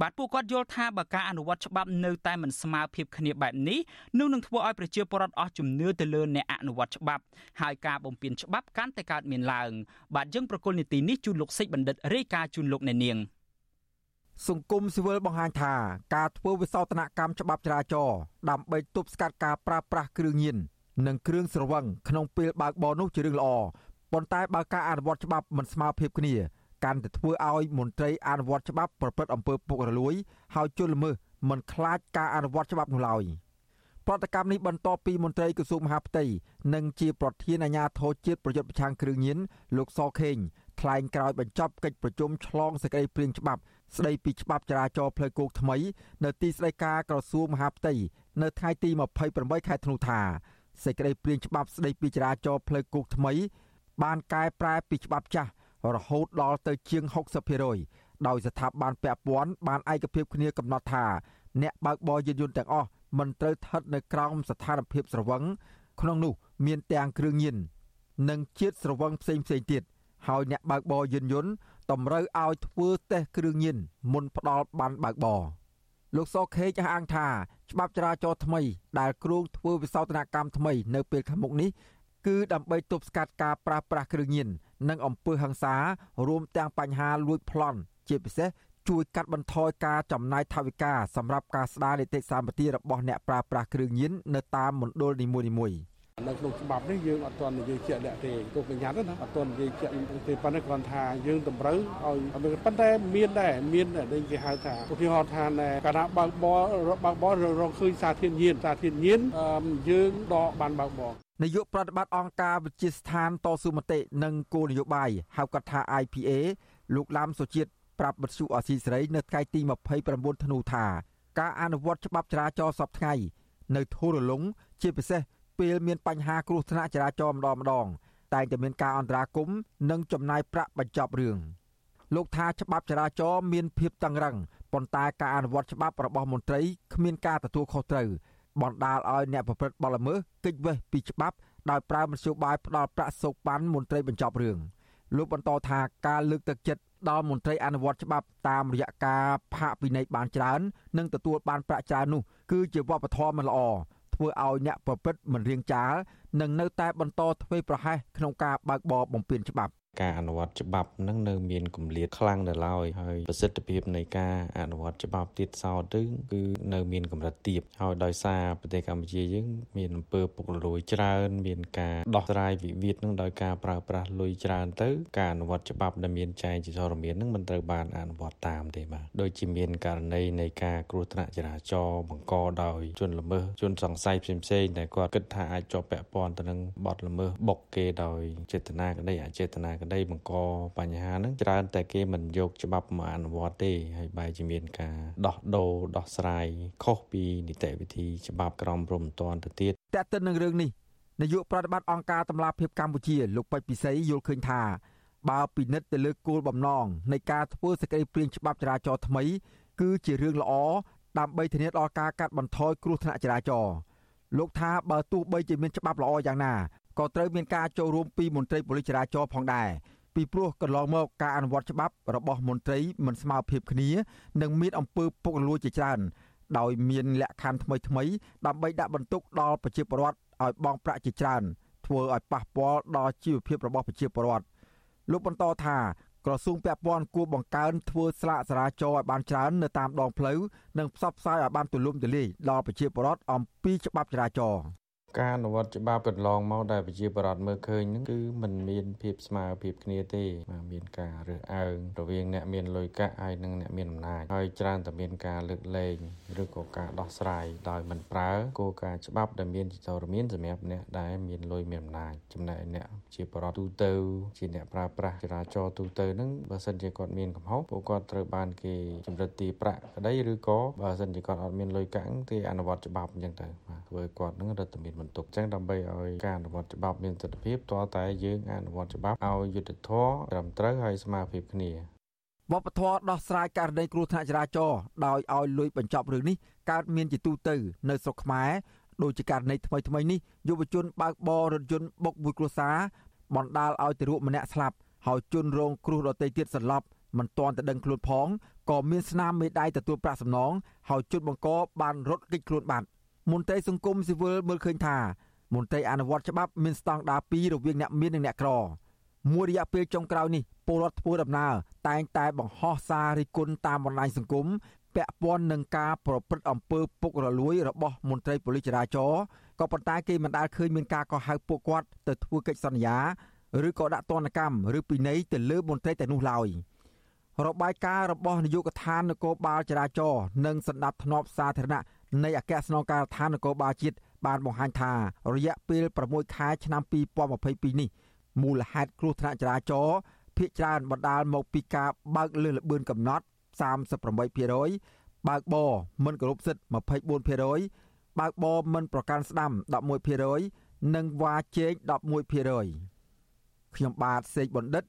បាទពួកគាត់យល់ថាបើការអនុវត្តច្បាប់នៅតែមិនស្មើភាពគ្នាបែបនេះនោះនឹងធ្វើឲ្យប្រជាពលរដ្ឋអស់ជំនឿទៅលើអ្នកអនុវត្តច្បាប់ហើយការបំពានច្បាប់កាន់តែកើតមានឡើង បាទយើងប្រកុលនីតិនេះជូនលោកសិចបណ្ឌិតរាយការណ៍ជូនលោកអ្នកនាង សង្គមស៊ីវិលបង្ហាញថាការធ្វើវិសោធនកម្មច្បាប់ចរាចរណ៍ដើម្បីទប់ស្កាត់ការប្រើប្រាស់គ្រឿងញៀននិងគ្រឿងស្រវឹងក្នុងពេលបើកបរនោះជារឿងល្អប៉ុន្តែបើការអនុវត្តច្បាប់មិនស្មើភាពគ្នាកាន់តែធ្វើឲ្យមន្ត្រីអនុវត្តច្បាប់ប្រព្រឹត្តអំពើពុករលួយហើយជលល្មើសមិនខ្លាចការអនុវត្តច្បាប់នោះឡើយប្រតិកម្មនេះបន្ទាប់ពីមន្ត្រីក្រសួងមហាផ្ទៃនិងជាប្រធានអាជ្ញាធរជាតិប្រយុទ្ធប្រឆាំងគ្រឿងញៀនលោកសខេង ថ្លែងក្រោយបញ្ចប់កិច្ចប្រជុំឆ្លងសេចក្តីព្រាងច្បាប់ស្តីពីច្បាប់ចរាចរណ៍ផ្លូវគោកថ្មី នៅទីស្តីការក្រសួងមហាផ្ទៃនៅថ្ងៃទី28ខែធ្នូថាសេចក្តីព្រាងច្បាប់ស្តីពីចរាចរណ៍ផ្លូវគោកថ្មី បានកែប្រែពីច្បាប់ចាស់រហូតដល់ទៅជាង60%ដោយស្ថាប័នពាក់ព័ន្ធបានឯកភាពគ្នាកំណត់ថាអ្នកបើកបរយានយន្តទាំងអស់មិនត្រូវស្ថិតនៅក្រោមស្ថានភាពស្រវឹងក្នុងនោះមានទាំងគ្រឿងញៀននិងជាតិស្រវឹងផ្សេងផ្សេងទៀត ហើយអ្នកបើកបរយានយន្តតម្រូវឲ្យធ្វើតេស្តគ្រឿងញៀនមុនផ្ដល់បានបើកបរលោកសខេចអះអាងថាច្បាប់ចរាចរណ៍ថ្មី ដែលគ្រោងធ្វើវិសោធនកម្មថ្មីនៅពេលខាងមុខនេះគឺដើម្បីទប់ស្កាត់ការប្រើប្រាស់គ្រឿងញៀននិងអំពើហិង្សារួមទាំងបញ្ហាលួចប្លន់ជាពិសេសជួយកាត់បន្ថយការចំណាយថវិកាសម្រាប់ការស្ដារនីតិសម្បទារបស់អ្នកប្រើប្រាស់គ្រឿងញៀននៅតាមមណ្ឌលនីមួយៗ នៅក្នុងច្បាប់នេះយើងអត់ទាន់និយាយជាក់លាក់ទេគោលបញ្ញត្តិណាអត់ទាន់និយាយជាក់ទេប៉ុន្តែគ្រាន់ថាយើងតម្រូវឲ្យប៉ុន្តែមានដែរមានដែលគេហៅថាឧទាហរណ៍ថាកាលណាបើកបរបើកបររកឃើញសារធាតុញៀនសារធាតុញៀនយើងដកបានបើកបរនាយកប្រតិបត្តិអង្គការវិជាស្ថានតស៊ូមតិនិងគោលនយោបាយហៅកាត់ថា IPA លោកឡាំសុជាតិប្រាប់បទសុអសីសេរីនៅថ្ងៃទី29ធ្នូថា ការអនុវត្តច្បាប់ចរាចរណ៍សពថ្ងៃនៅធូររលុងជាពិសេស ពេលមានបញ្ហាគ្រោះថ្នាក់ចរាចរណ៍ម្ដងម្ដងតែងតែមានការអន្តរាគមន៍និងចំណាយប្រាក់បញ្ចប់រឿងលោកថាច្បាប់ចរាចរណ៍មានភាពតឹងរ៉ឹងប៉ុន្តែការអនុវត្តច្បាប់របស់មន្ត្រីគ្មានការទទួលខុសត្រូវបណ្ដាលឲ្យអ្នកប្រព្រឹត្តបទល្មើសគេចវេះពីច្បាប់ដោយប្រើមធ្យោបាយផ្ដាល់ប្រាក់សោកប៉ាន់មន្ត្រីបញ្ចប់រឿងលោកបន្តថាការលើកទឹកចិត្តដល់មន្ត្រីអនុវត្តច្បាប់តាមរយៈការផាកពិន័យបានច្រើន និងទទួលបានប្រាក់ច្រើននោះគឺជាវប្បធម៌មិនល្អ ធ្វើឲ្យអ្នកប្រព្រឹត្តមិនរៀងចាលនិងនៅតែបន្តធ្វើប្រហែសក្នុងការបើកបរបំពានច្បាប់ ការអនុវត្តច្បាប់នឹងនៅមានគម្លាតខ្លាំងនៅឡើយហើយប្រសិទ្ធភាពនៃការអនុវត្តច្បាប់ទៀតសោតទៅគឺនៅមានកម្រិតទាបហើយដោយសារប្រទេសកម្ពុជាយើងមានអំពើពុករលួយច្រើន មានការដោះស្រាយវិវាទនឹងដោយការប្រើប្រាស់លុយច្រើនទៅការអនុវត្តច្បាប់ដែលមានចែងជាធរមាននឹងមិនត្រូវបានអនុវត្តតាមទេបាទដូចជាមានករណីនៃការគ្រោះថ្នាក់ចរាចរណ៍បង្កដោយជនល្មើសជនសង្ស័យផ្សេងៗដែលគាត់គិតថាអាចជាប់ពាក់ព័ន្ធទៅនឹងបទល្មើសបុកគេដោយចេតនាក្តីអចេតនាក្តីបង្កបញ្ហាហ្នឹងច្រើនតែគេមិនយកច្បាប់មកអនុវត្តទេហើយបែរជាមានការដោះដូរដោះស្រាយខុសពីនីតិវិធីច្បាប់ក្រមព្រំប្រទានទៅទៀតតើទៅនឹងរឿងនេះនាយកប្រតិបត្តិអង្គការតម្លាភាពកម្ពុជាលោកពេជ្រពិសីយល់ឃើញថាបើពិនិត្យទៅលើគោលបំណងនៃការធ្វើសេចក្តីព្រាងច្បាប់ចរាចរណ៍ថ្មី គឺជារឿងល្អដើម្បីធានាដល់ការកាត់បន្ថយគ្រោះថ្នាក់ចរាចរណ៍លោកថាបើទោះបីជាមានច្បាប់ល្អយ៉ាងណា ក៏ត្រូវមានការចូលរួមពីមន្ត្រីប៉ូលីសចរាចរណ៍ផងដែរពីព្រោះកន្លងមកការអនុវត្តច្បាប់របស់មន្ត្រីមិនស្មើភាពគ្នានិងមានអំពើពុករលួយជាច្រើនដោយមានលក្ខខណ្ឌថ្មីថ្មីដើម្បីដាក់បន្ទុកដល់ប្រជាពលរដ្ឋឲ្យបង់ប្រាក់ជាច្រើនធ្វើឲ្យប៉ះពាល់ដល់ជីវភាពរបស់ប្រជាពលរដ្ឋលោកបន្តថាក្រសួងពាក់ព័ន្ធគួរបង្កើនធ្វើស្លាកចរាចរណ៍ឲ្យបានច្រើននៅតាមដងផ្លូវនិងផ្សព្វផ្សាយឲ្យបានទូលំទូលាយដល់ប្រជាពលរដ្ឋអំពីច្បាប់ចរាចរណ៍ ការអនុវត្តច្បាប់កន្លងមកដែលប្រជាប្រដ្ឋមើលឃើញហ្នឹងគឺมันមានភាពស្មើភាពគ្នាទេបាទមានការរើសអើងរវាងអ្នកមានលុយកាក់ហើយនិងអ្នកមានអំណាចហើយច្រើនតែមានការលើកលែងឬក៏ការដោះស្រាយដោយមិនប្រើគោលការណ៍ច្បាប់ដែលមានចរមានសម្រាប់អ្នកដែលមានលុយមានអំណាចចំណែកអ្នកជាប្រដ្ឋទូទៅជាអ្នកប្រើប្រាស់ចរាចរណ៍ទូទៅហ្នឹងបើសិនជាគាត់មានកំហុសពួកគាត់ត្រូវបានគេជំរិតទីប្រាក់ក្តីឬក៏បើសិនជាគាត់អត់មានលុយកាក់ទេអនុវត្តច្បាប់អញ្ចឹងទៅបាទធ្វើឲ្យគាត់ហ្នឹងរឹតតែមានបន្ទុកចឹងដើម្បីឲ្យការអនុវត្តច្បាប់មានទស្សនវិជ្ជាតតែយើងអនុវត្តច្បាប់ឲ្យយុត្តិធម៌ត្រឹមត្រូវហើយស្មើភាពគ្នាវប្បធម៌ដោះស្រាយករណីគ្រោះថ្នាក់ចរាចរណ៍ដោយឲ្យលុយបញ្ចប់រឿងនេះកើតមានជាទូទៅនៅស្រុកខ្មែរដូចជាករណីថ្មីថ្មីនេះយុវជនបើកបររថយន្តបុកមួយគ្រួសារបណ្ដាលឲ្យទារកម្នាក់ស្លាប់ហើយជនរងគ្រោះដទៃទៀតសន្លប់មិនទាន់ទៅដឹងខ្លួនផងក៏មានស្នាមមេដៃទទួលប្រាក់សំណងហើយជនបង្កបានរត់គេចខ្លួនបាត់ មន្ត្រីសង្គមស៊ីវិលមើលឃើញថាមន្ត្រីអនុវត្តច្បាប់មានស្តង់ដារ2រវាងអ្នកមាននិងអ្នកក្រមួយរយៈពេលចុងក្រោយនេះពលរដ្ឋធ្វើដំណើរតែងតែបង្ហោះសាររិះគន់តាមបណ្ដាញសង្គមពាក់ព័ន្ធនឹងការប្រព្រឹត្តអំពើពុករលួយរបស់មន្ត្រីប៉ូលីសចរាចរណ៍ក៏ប៉ុន្តែគេមិនដាល់ឃើញមានការកោះហៅពួកគាត់ទៅធ្វើកិច្ចសន្យាឬក៏ដាក់ទណ្ឌកម្មឬពិន័យទៅលើមន្ត្រីតែនោះឡើយរបាយការណ៍របស់នាយកដ្ឋាននគរបាលចរាចរណ៍និងសម្ដាប់ធ្នាប់សាធារណៈ នៃអគ្គស្នងការដ្ឋាននគរបាលជាតិបានបង្ហាញថារយៈពេល6ខែឆ្នាំ2022នេះមូលហេតុគ្រោះថ្នាក់ចរាចរណ៍ភាគច្រើនបណ្ដាលមកពីការបើកលើសល្បឿនកំណត់38%បើកបរមិនគោរពសិទ្ធិ24%បើកបរមិនប្រកាន់ស្ដាំ11%និងវ៉ាជែក11%ខ្ញុំបាទសេកបណ្ឌិត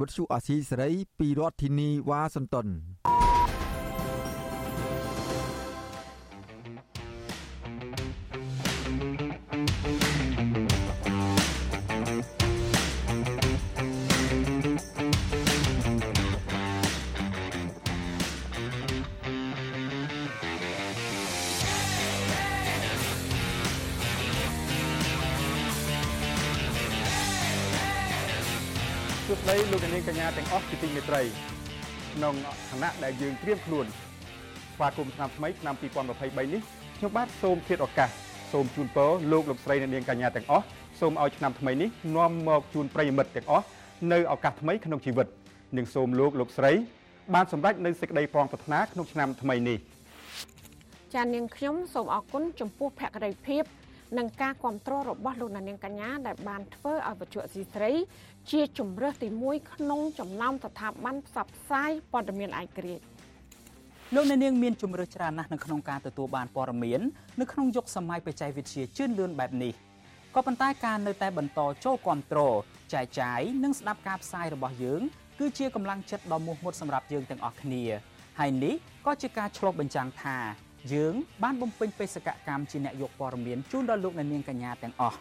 វិទ្យុអាស៊ីសេរីពីរដ្ឋធានីវ៉ាស៊ីនតោន សួស្តីលោកនាងកញ្ញាទាំងអស់ជាទីមេត្រីក្នុងឋានៈដែលយើងត្រៀមខ្លួនស្វាគមន៍ឆ្នាំថ្មីឆ្នាំ2023នេះខ្ញុំបាទសូមធាតឱកាសសូមជូនពរលោកលោកស្រីអ្នកនាងកញ្ញាទាំងអស់សូមឲ្យឆ្នាំថ្មីនេះនាំមកជូនប្រិយមិត្តទាំងអស់នៅឱកាសថ្មីក្នុងជីវិតនិងសូមលោកលោកស្រីបានសម្រេចនៅសេចក្តីប្រងប្រាថ្នាក្នុងឆ្នាំថ្មីនេះចាននាងខ្ញុំសូមអរគុណចំពោះភក្ដីភាព និងការគ្រប់គ្រងរបស់លោកនាងកញ្ញាដែលបានធ្វើឲ្យវិទ្យុអស៊ីស្រី ជាជំរើសទី1ក្នុងចំណោមស្ថាប័នផ្សព្វផ្សាយព័ត៌មានឯករាជ្យលោកអ្នកនាងមានជំរើសច្រើនណាស់នៅក្នុងការទទួលបានព័ត៌មាននៅក្នុងយុគសម័យបច្ចេកវិទ្យាជឿនលឿនបែបនេះក៏ប៉ុន្តែការនៅតែបន្តចូលគ្រប់គ្រងចែកចាយនិងស្ដាប់ការផ្សាយរបស់យើងគឺជាកម្លាំងចិត្តដ៏មោះមុតសម្រាប់យើងទាំងអស់គ្នាហើយនេះក៏ជាការឆ្លុះបញ្ចាំងថា យើងបានបំពេញបេសកកម្មជាអ្នកយកព័ត៌មានជូនដល់លោកអ្នកនាងកញ្ញាទាំងអស់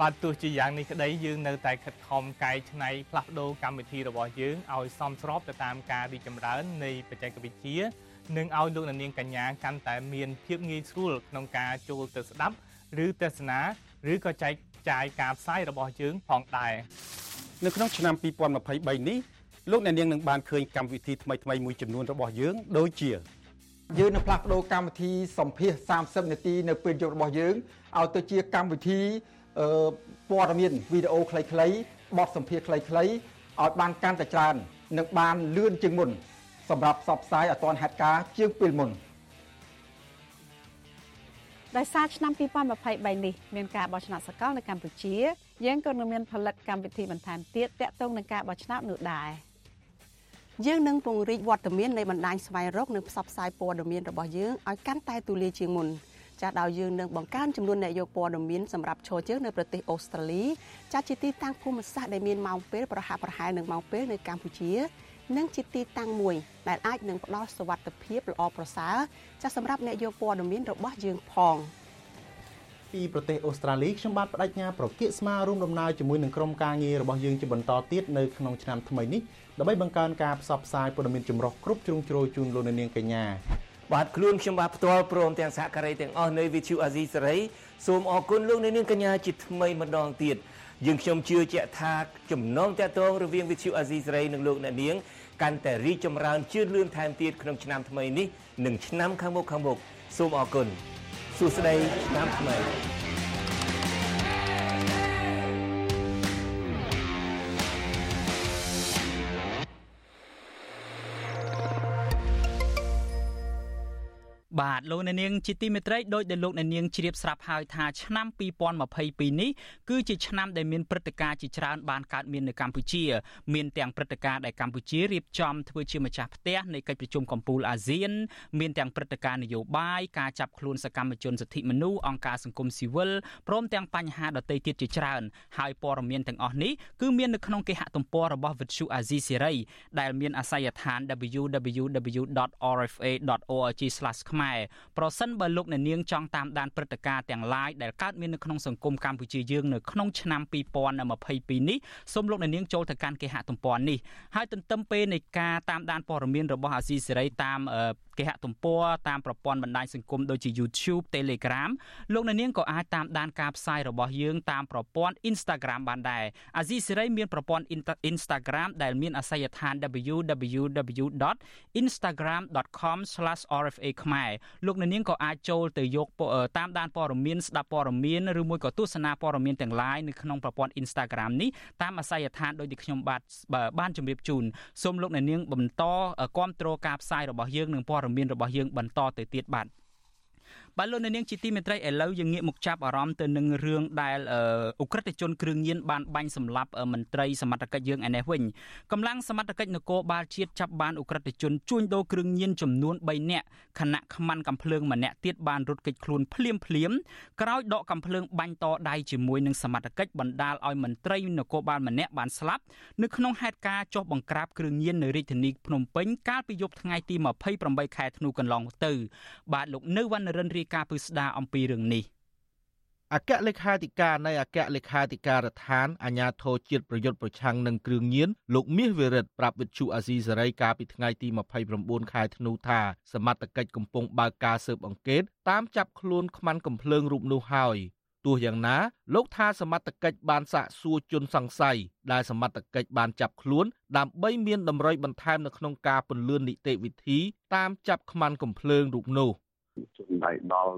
បាទទោះជាយ៉ាងនេះក្តីយើងនៅតែខិតខំកែច្នៃផ្លាស់ប្ដូរកម្មវិធីរបស់យើងឲ្យសមស្របទៅតាមការរីកចម្រើននៃបច្ចេកវិទ្យានិងឲ្យលោកអ្នកនាងកញ្ញាកាន់តែមានភាពងាយស្រួលក្នុងការចូលទៅស្ដាប់ឬទស្សនាឬក៏ចែកចាយការផ្សាយរបស់យើងផងដែរនៅក្នុងឆ្នាំ2023នេះលោកអ្នកនាងនឹងបានឃើញកម្មវិធីថ្មីៗមួយចំនួនរបស់យើងដូចជា យើងនឹងផ្លាស់ប្ដូរកម្មវិធីសម្ភាស30នាទីនៅពេលយប់របស់យើងឲ្យទៅជាកម្មវិធីព័ត៌មានវីដេអូខ្លីៗបទសម្ភាសខ្លីៗឲ្យបានកាន់តែច្រើននិងបានលឿនជាងមុន សម្រាប់ផ្សព្វផ្សាយឲ្យទាន់ហេតុការណ៍ជាងពេលមុនដោយសារឆ្នាំ2023នេះមានការបោះឆ្នោតសកលនៅកម្ពុជាយើងក៏នឹងមានផលិតកម្មវិធីបន្ថែមទៀតទាក់ទងនឹងការបោះឆ្នោតនោះដែរ។ យើងនឹងពង្រីកវត្តមាននៃបណ្ដាញស្វែងរកនិងផ្សព្វផ្សាយព័ត៌មានរបស់យើងឲ្យកាន់តែទូលាយជាងមុនចាស់ដោយយើងនឹងបង្កើនចំនួនអ្នកយកព័ត៌មានសម្រាប់ឈរជើងនៅប្រទេសអូស្ត្រាលីចាស់ជាទីតាំងភូមិសាស្ត្រដែលមានម៉ោងពេលប្រហាក់ប្រហែលនឹងម៉ោងពេលនៅកម្ពុជានិងជាទីតាំងមួយដែលអាចនឹងផ្ដល់សុវត្ថិភាពល្អប្រសើរចាស់សម្រាប់អ្នកយកព័ត៌មានរបស់យើងផង ពីប្រទេសអូស្ត្រាលីខ្ញុំបាទបដិញ្ញាប្រគៀកស្មាររួមដំណើរជាមួយនឹងក្រុមការងាររបស់យើងជាបន្តទៀតនៅក្នុងឆ្នាំថ្មីនេះដើម្បីបង្កើនការផ្សព្វផ្សាយព័ត៌មានចម្រុះគ្រប់ជ្រុងជ្រោយជូនលោកអ្នកនាងកញ្ញាបាទខ្លួនខ្ញុំបាទផ្ទាល់ព្រមទាំងសហការីទាំងអស់នៅ VTV Asia សេរីសូមអរគុណលោកអ្នកនាងកញ្ញាជាថ្មីម្ដងទៀតយើងខ្ញុំជឿជាក់ថាចំណងតាក់ទងរវាង VTV Asia សេរីនិងលោកអ្នកនាងកាន់តែរីកចម្រើនជឿនលឿនថែមទៀតក្នុងឆ្នាំថ្មីនេះនិងឆ្នាំខាងមុខខាងមុខសូមអរគុណ សួស្តីឆ្នាំថ្មី បាទលោកអ្នកនាងជាទីមេត្រីដោយដែលលោកអ្នកនាងជ្រាបស្រាប់ហើយថាឆ្នាំ2022នេះគឺជាឆ្នាំដែលមានព្រឹត្តិការណ៍ជាច្រើនបានកើតមាននៅកម្ពុជា មានទាំងព្រឹត្តិការណ៍ដែលកម្ពុជារៀបចំធ្វើជាម្ចាស់ផ្ទះនៃកិច្ចប្រជុំកំពូលអាស៊ាន មានទាំងព្រឹត្តិការណ៍នយោបាយការចាប់ខ្លួនសកម្មជនសិទ្ធិមនុស្សអង្គការសង្គមស៊ីវិលព្រមទាំងបញ្ហាដទៃទៀតជាច្រើនហើយព័ត៌មានទាំងអស់នេះគឺមាននៅក្នុងគេហទំព័ររបស់វិទ្យុអាស៊ីសេរីដែលមានអាសយដ្ឋាន www.rfa.org/ ខ្មែរប្រសិនបើលោកអ្នកនាងចង់តាមដានព្រឹត្តិការណ៍ទាំង lain ដែលកើតមាននៅក្នុងសង្គមកម្ពុជាយើងនៅក្នុងឆ្នាំ2022នេះសូមលោកអ្នកនាងចូលទៅកាន់គេហទំព័រនេះហើយទន្ទឹមពេលនៃការតាមដានព័ត៌មានរបស់អាស៊ីសេរីតាម គេហទំព័រតាមប្រព័ន្ធបណ្ដាញសង្គមដូចជា YouTube Telegram លោកអ្នកនាងក៏អាចតាមដាนការផ្សាយរបស់យើងតាមប្រព័ន្ធ Instagram បានដែរអាស៊ីសេរីមានប្រព័ន្ធ Instagram ដែលមានអាសយដ្ឋាន www.instagram.com/rfa ខ្មែរលោកអ្នកនាងក៏អាចចូលទៅយកតាមដានព័ត៌មានស្ដាប់ព័ត៌មានឬមួយក៏ទស្សនាព័ត៌មានទាំង lain នៅក្នុងប្រព័ន្ធ Instagram នេះតាមអាសយដ្ឋានដូចដែលខ្ញុំបាទបានជម្រាបជូនសូមលោកអ្នកនាងបន្តគ្រប់គ្រងការផ្សាយរបស់យើងនឹងព័ត៌មានរបស់យើងបន្តទៅទៀតបាទ បាទលោកនាងជាទីមេត្រីឥឡូវយើងងាកមកចាប់អារម្មណ៍ទៅនឹងរឿងដែលអ ுக ្រិតជនគ្រឿងញៀនបានបាញ់សម្លាប់មន្ត្រីសមត្ថកិច្ចយើងឯនេះវិញកម្លាំងសមត្ថកិច្ចនគរបាលជាតិចាប់បានអ ுக ្រិតជនជួញដូរគ្រឿងញៀនចំនួន3នាក់ខណៈខ្មាន់កំភ្លើងម្នាក់ទៀតបានរត់គេចខ្លួនភ្លាមភ្លាមក្រោយដកកំភ្លើងបាញ់តដៃជាមួយនឹងសមត្ថកិច្ចបណ្ដាលឲ្យមន្ត្រីនគរបាលម្នាក់បានស្លាប់នៅក្នុងហេតុការណ៍ចុះបង្ក្រាបគ្រឿងញៀននៅរាជធានីភ្នំពេញកាលពីយប់ថ្ងៃទី28ខែធ្នូកន្លងទៅបាទលោកនៅវណ្ណរិនរាយការណ៍ពឹស្ដារអំពីរឿងនេះអគ្គលេខាធិការនៃអគ្គលេខាធិការដ្ឋានអាជ្ញាធរជាតិប្រយុទ្ធប្រឆាំងនឹងគ្រឿងញៀនលោកមាសវិរិទ្ធប្រាប់វិទ្យុអាស៊ីសេរីកាលពីថ្ងៃទី29ខែធ្នូថាសមត្ថកិច្ចកំពុងបើកការស៊ើបអង្កេតតាមចាប់ខ្លួនខ្មាន់កំភ្លើងរូបនោះហើយទោះយ៉ាងណាលោកថាសមត្ថកិច្ចបានសាកសួរជនសង្ស័យដែលសមត្ថកិច្ចបានចាប់ខ្លួនដើម្បីមានតម្រុយបន្ថែមនៅក្នុងការពន្លឿននីតិវិធីតាមចាប់ខ្មាន់កំភ្លើងរូបនោះ ជំដៃដល់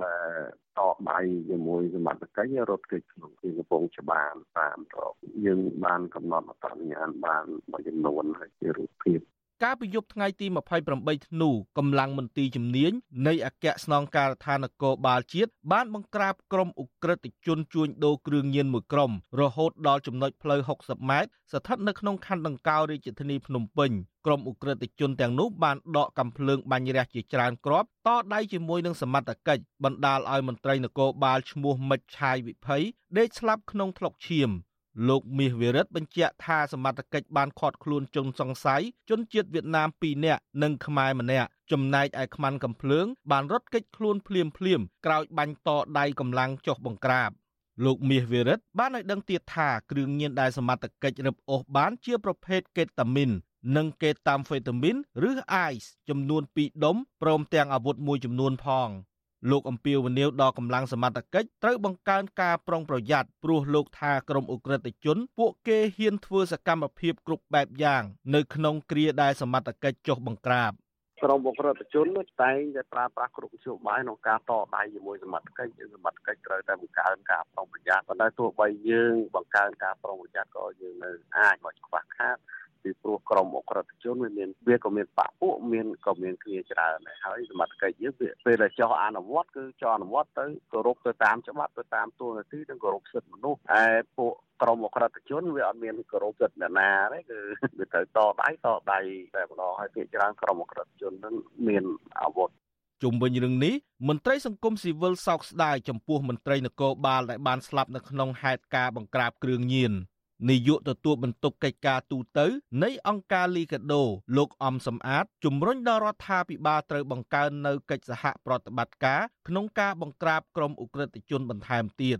តដៃជាមួយសមត្ថកិច្ចរត់គេចក្នុងទីកំពង់ច្បារតាមរកយើងបានកំណត់អត្តសញ្ញាណបានមួយចំនួនហើយជារូបភាព កាលពីយប់ថ្ងៃទី28ធ្នូកម្លាំងមន្ទីរជំនាញនៃអគ្គស្នងការដ្ឋាននគរបាលជាតិបានបង្ក្រាបក្រុមអ ுக ្រិតជនជួញដូរគ្រឿងញៀនមួយក្រុមរហូតដល់ចំណុចផ្លូវ60ម៉ែត្រស្ថិតនៅក្នុងខណ្ឌដង្កោរាជធានីភ្នំពេញក្រុមអ ுக ្រិតជនទាំងនោះបានដកកំភ្លើងបាញ់រះជាច្រើនគ្រាប់តដៃជាមួយនឹងសមត្ថកិច្ចបណ្ដាលឲ្យមន្ត្រីនគរបាលឈ្មោះមិចឆាយវិភ័យដេកស្លាប់ក្នុងថ្លុកឈាម លោកមាសវិរិទ្ធបញ្ជាក់ថាសមត្ថកិច្ចបានឃាត់ខ្លួនជនសង្ស័យជនជាតិវៀតណាម2នាក់និងខ្មែរម្នាក់ចំណែកឯខ្មាន់កំភ្លើងបានរត់គេចខ្លួនភ្លាមភ្លាមក្រោយបាញ់តដៃកម្លាំងចុះបង្ក្រាបលោកមាសវិរិទ្ធបានឲ្យដឹងទៀតថាគ្រឿងញៀនដែលសមត្ថកិច្ចរឹបអូសបានជាប្រភេទកេតាមីននិងកេតាំហ្វេតាមីនឬអ៊ៃសចំនួន2ដុំព្រមទាំងអាវុធមួយចំនួនផង លោកអំពីវនីវដល់កម្លាំងសមត្ថកិច្ចត្រូវបង្កើនការប្រុងប្រយ័ត្នព្រោះលោកថាក្រុមអ ுக ្រិតជន ពួកគេហ៊ានធ្វើសកម្មភាពគ្រប់បែបយ៉ាងនៅក្នុងគ្រាដែលសមត្ថកិច្ចចុះបង្ក្រាបក្រុមអ ுக ្រិតជនតែងតែប្រើប្រាស់គ្រប់មធ្យោបាយក្នុងការតដៃជាមួយសមត្ថកិច្ចសមត្ថកិច្ចត្រូវតែបង្កើនការប្រុងប្រយ័ត្នប៉ុន្តែទោះបីយើងបង្កើនការប្រុងប្រយ័ត្នក៏យើងនៅអាចមកខ្វះខាត ពីព្រោះក្រមអក្រិតជនវាមានវាក៏មានបពពួកមានក៏មានគ្នាច្រើនដែរហើយសមត្ថកិច្ចយើងពេលដែលចោះអនុវត្តគឺចោះអនុវត្តទៅគោរពទៅតាមច្បាប់ទៅតាមទូនាទីនិងគោរពសិទ្ធិមនុស្សហើយពួកក្រមអក្រិតជនវាអត់មានគោរពសិទ្ធិអ្នកណាទេគឺវាត្រូវតដៃតដៃតែម្ដងហើយភាគច្រើនក្រមអក្រិតជននឹងមានអាវុធជុំវិញរឿងនេះមន្ត្រីសង្គមស៊ីវិលសោកស្ដាយចំពោះមន្ត្រីនគរបាលដែលបានស្លាប់នៅក្នុងហេតុការណ៍បង្ក្រាបគ្រឿងញៀន នាយកទទួលបន្ទុកកិច្ចការទូតនៃអង្គការលីកាដូលោកអំសំអាតជំរុញដល់រដ្ឋាភិបាលត្រូវបង្កើននៅកិច្ចសហប្រតិបត្តិការក្នុងការបង្ក្រាបក្រុមអ ுக ្រិតជនបន្ថែមទៀត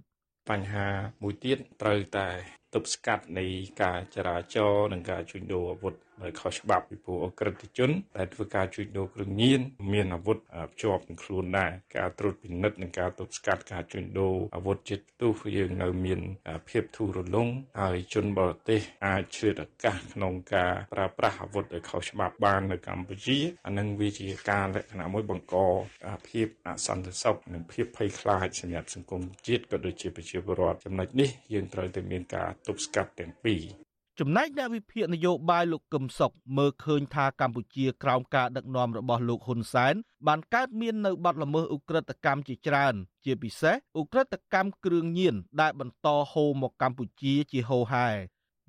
បញ្ហាមួយទៀតត្រូវតែទប់ស្កាត់នៃការចរាចរណ៍និងការជួញដូរអាវុធ ដោយខុសច្បាប់ពីព្រោះអក្រិតជនដែលធ្វើការជួញដូរគ្រឿងញៀនមានអាវុធភ្ជាប់នឹងខ្លួនដែរការត្រួតពិនិត្យនិងការទប់ស្កាត់ការជួញដូរអាវុធជាតិផ្ទុះយើងនៅមានភាពធូររលុងហើយជនបរទេសអាចឆ្លៀតឱកាសក្នុងការប្រើប្រាស់អាវុធដោយខុសច្បាប់បាននៅកម្ពុជាអានឹងវាជាការលក្ខណៈមួយបង្កភាពអសន្តិសុខនិងភាពភ័យខ្លាចសម្រាប់សង្គមជាតិក៏ដូចជាប្រជាពលរដ្ឋចំណុចនេះយើងត្រូវតែមានការទប់ស្កាត់ទាំងពីរ ចំណែកអ្នកវិភាគនយោបាយលោកកឹមសុខមើលឃើញថាកម្ពុជាក្រោមការដឹកនាំរបស់លោកហ៊ុនសែនបានកើតមាននៅបាត់ល្មើសឧក្រិដ្ឋកម្មជាច្រើន ជាពិសេសឧក្រិដ្ឋកម្មគ្រឿងញៀនដែលបន្តហូរមកកម្ពុជាជាហូរហែ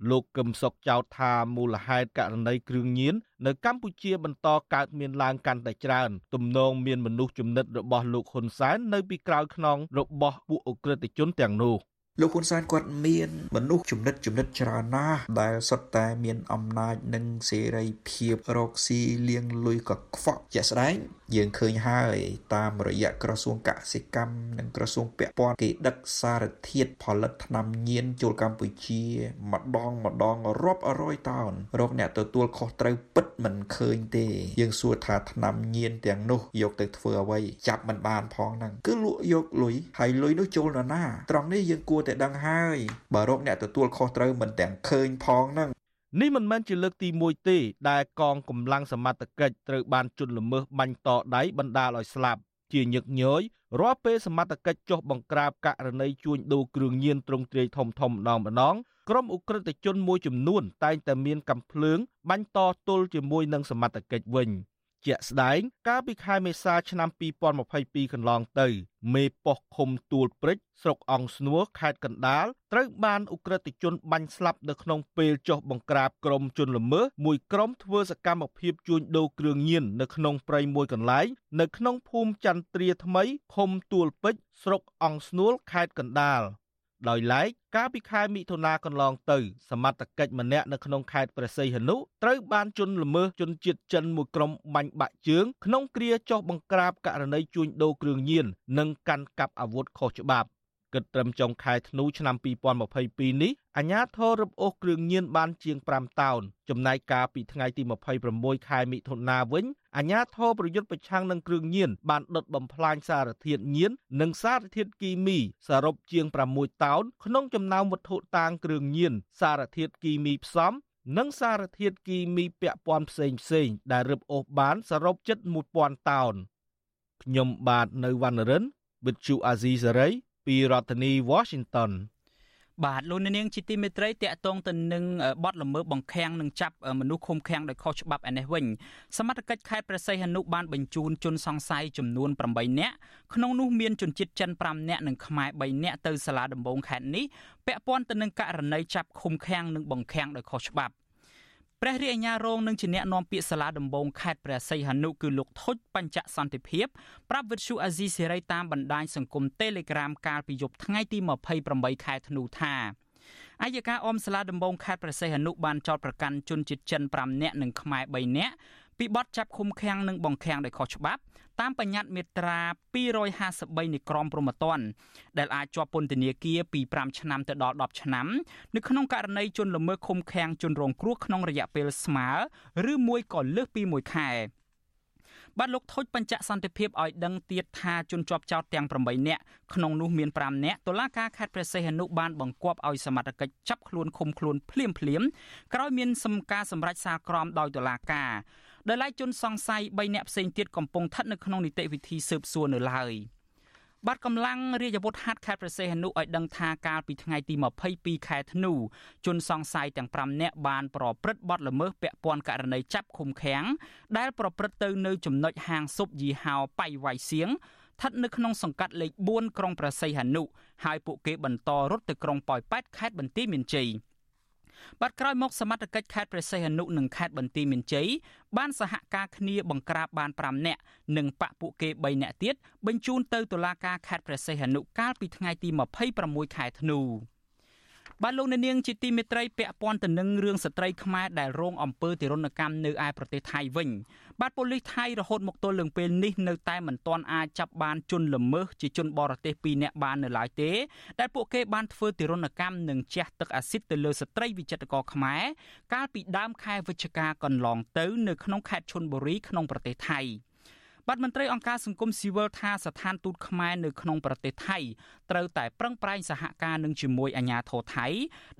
លោកកឹមសុខចោទថាមូលហេតុករណីគ្រឿងញៀននៅកម្ពុជាបន្តកើតមានឡើងកាន់តែច្រើនទំនងមានមនុស្សចំណិតរបស់លោកហ៊ុនសែននៅពីក្រោយខ្នងរបស់ពួកអ ுக ្រិតជនទាំងនោះ លោកហ៊ុនសែនគាត់មានមនុស្សចំណិតចំណិតច្រើនណាស់ដែលសុទ្ធតែមានអំណាចនិងសេរីភាពរកស៊ីលៀងលុយកខ្វក់ជាក់ស្ដែងយើងឃើញហើយតាមរយៈក្រសួងកសិកម្មនិងក្រសួងពាក់ព័ន្ធគេដឹកសារធាតុផលិតថ្នាំញៀនចូលកម្ពុជាម្ដងម្ដងរាប់រយតោនរកអ្នកទទួលខុសត្រូវពិតមិនឃើញទេយើងសួរថាថ្នាំញៀនទាំងនោះយកទៅធ្វើអ្វីចាប់មិនបានផងហ្នឹងគឺលក់យកលុយហើយលុយនោះចូលនរណាត្រង់នេះយើងគួរតែដឹងហើយបើរកអ្នកទទួលខុសត្រូវមិនទាំងឃើញផងហ្នឹងនេះមិនមែនជាលើកទី1ទេដែលកងកម្លាំងសមត្ថកិច្ចត្រូវបានជន់ល្មើសបាញ់តដៃបណ្ដាលឲ្យស្លាប់ជាញឹកញយរាល់ពេលសមត្ថកិច្ចចុះបង្ក្រាបករណីជួញដូរគ្រឿងញៀនត្រង់ទ្រាយធំធំម្ដងម្ដងក្រុមអ ுக ្រិតជនមួយចំនួនតែងតែមានកំភ្លើងបាញ់តទល់ជាមួយនឹងសមត្ថកិច្ចវិញ ជាក់ស្ដែង កាលពីខែមេសាឆ្នាំ2022កន្លងទៅ មេប៉ុស្តិ៍ឃុំទួលព្រិចស្រុកអង្គស្នួរខេត្តកណ្ដាលត្រូវបានអ ுக ្រិតជនបាញ់ស្លាប់នៅក្នុងពេលចុះបង្ក្រាបក្រុមជនល្មើសមួយក្រុមធ្វើសកម្មភាពជួញដូរគ្រឿងញៀននៅក្នុងព្រៃមួយកន្លែងនៅក្នុងភូមិចន្ទ្រាថ្មីឃុំទួលពេជ្រស្រុកអង្គស្នួលខេត្តកណ្ដាល ដោយឡែកកាលពីខែមិថុនាកន្លងទៅសមត្ថកិច្ចម្នាក់នៅក្នុងខេត្តព្រះសីហនុត្រូវបានជន់ល្មើសជនជាតិចិនមួយក្រុមបាញ់បាក់ជើងក្នុងគ្រាចុះបង្ក្រាបករណីជួញដូរគ្រឿងញៀននិងកាន់កាប់អាវុធខុសច្បាប់គិតត្រឹមចុងខែធ្នូឆ្នាំ2022នេះអាជ្ញាធររឹបអូសគ្រឿងញៀនបានជាង5តោនចំណែកកាលពីថ្ងៃទី26ខែមិថុនាវិញ អាជ្ញាធរប្រយុទ្ធប្រឆាំងនឹងគ្រឿងញៀនបានដុតបំផ្លាញសារធាតុញៀននិងសារធាតុគីមីសរុបជាង6តោនក្នុងចំណោមវត្ថុតាងគ្រឿងញៀនសារធាតុគីមីផ្សំនិងសារធាតុគីមីពាក់ព័ន្ធផ្សេងផ្សេងដែលរឹបអូសបានសរុបជិត1000តោនខ្ញុំបាទនៅវណ្ណរិន with Chu Azizi Saray ពីរដ្ឋធានី Washington បាទលោកនាងជាទីមេត្រីតកតងទៅនឹងបទល្មើសបង្ខាំងនិងចាប់មនុស្សឃុំឃាំងដោយខុសច្បាប់ឯនេះវិញសមត្ថកិច្ចខេត្តព្រះសីហនុបានបញ្ជូនជនសង្ស័យចំនួន8នាក់ក្នុងនោះមានជនជាតិចិន5នាក់និងខ្មែរ3នាក់ទៅសាលាដំបងខេត្តនេះពាក់ព័ន្ធទៅនឹងករណីចាប់ឃុំឃាំងនិងបង្ខាំងដោយខុសច្បាប់ ព្រះរាជអាជ្ញារងនឹងជាអ្នកនាំពាក្យសាលាដំបងខេត្តព្រះសីហនុគឺលោកថុចបញ្ចសន្តិភាពប្រាប់វិទ្យុអាស៊ីសេរីតាមបណ្ដាញសង្គម Telegram កាលពីយប់ថ្ងៃទី28ខែធ្នូថាអាយកាអមសាលាដំបងខេត្តព្រះសីហនុបានចោទប្រកាន់ជនជាតិចិន5នាក់និងខ្មែរ3នាក់ពីបទចាប់ឃុំឃាំងនិងបង្ខាំងដោយខុសច្បាប់ តាមបញ្ញត្តិមាត្រា253នៃក្រមព្រហ្មទណ្ឌដែលអាចជាប់ពន្ធនាគារពី5ឆ្នាំទៅដល់10ឆ្នាំនៅក្នុងករណីជនល្មើសឃុំឃាំងជនរងគ្រោះក្នុងរយៈពេលស្មើឬមួយក៏លើសពី1ខែបាទលោកថូចបញ្ជាក់សន្តិភាពឲ្យដឹងទៀតថាជនជាប់ចោតទាំង8នាក់ក្នុងនោះមាន5នាក់តុលាការខេត្តព្រះសីហនុបានបង្គាប់ឲ្យសមត្ថកិច្ចចាប់ខ្លួនឃុំខ្លួនភ្លាមភ្លាមក្រោយមានសំការសម្រេចសាលក្រមដោយតុលាការ ដោយឡែកជនសង្ស័យ3នាក់ផ្សេងទៀតកំពុងស្ថិតនៅក្នុងនីតិវិធីស៊ើបសួរនៅឡើយបាត់កម្លាំងរាជអាវុធហត្ថខេត្តព្រះសីហនុឲ្យដឹងថាកាលពីថ្ងៃទី22ខែធ្នូជនសង្ស័យទាំង5នាក់បានប្រព្រឹត្តបទល្មើសពាក់ព័ន្ធករណីចាប់ឃុំឃាំងដែលប្រព្រឹត្តទៅនៅចំណុចហាងស៊ុបយីហោប៉ៃវ៉ៃសៀងស្ថិតនៅក្នុងសង្កាត់លេខ4ក្រុងព្រះសីហនុហើយពួកគេបន្តរត់ទៅក្រុងប៉ោយប៉ែតខេត្តបន្ទាយមានជ័យ។ បាត់ក្រោយមកសមត្ថកិច្ចខេត្តព្រះសីហនុនិងខេត្តបន្ទាយមានជ័យបានសហការគ្នាបង្ក្រាបបាន5នាក់និងបកពួកគេ3នាក់ទៀតបញ្ជូនទៅតុលាការខេត្តព្រះសីហនុកាលពីថ្ងៃទី26ខែធ្នូ បាទលោកអ្នកនាងជាទីមេត្រីពាក់ព័ន្ធទៅនឹងរឿងស្ត្រីខ្មែរដែលរងអំពើទរណកម្មនៅឯប្រទេសថៃវិញបាទប៉ូលីសថៃរហូតមកទល់នឹងពេលនេះនៅតែមិនទាន់អាចចាប់បានជនល្មើសជាជនបរទេស2នាក់បាននៅឡើយទេដែលពួកគេបានធ្វើទរណកម្មនិងជះទឹកអាស៊ីតទៅលើស្ត្រីវិចិត្រករខ្មែរកាលពីដើមខែវិច្ឆិកាកន្លងទៅនៅក្នុងខេត្តឈុនបុរីក្នុងប្រទេសថៃ។ បាទមន្ត្រីអង្គការសង្គមស៊ីវិលថាស្ថានទូតខ្មែរនៅក្នុងប្រទេសថៃត្រូវតែប្រឹងប្រែងសហការនឹងជាមួយអាជ្ញាធរថៃ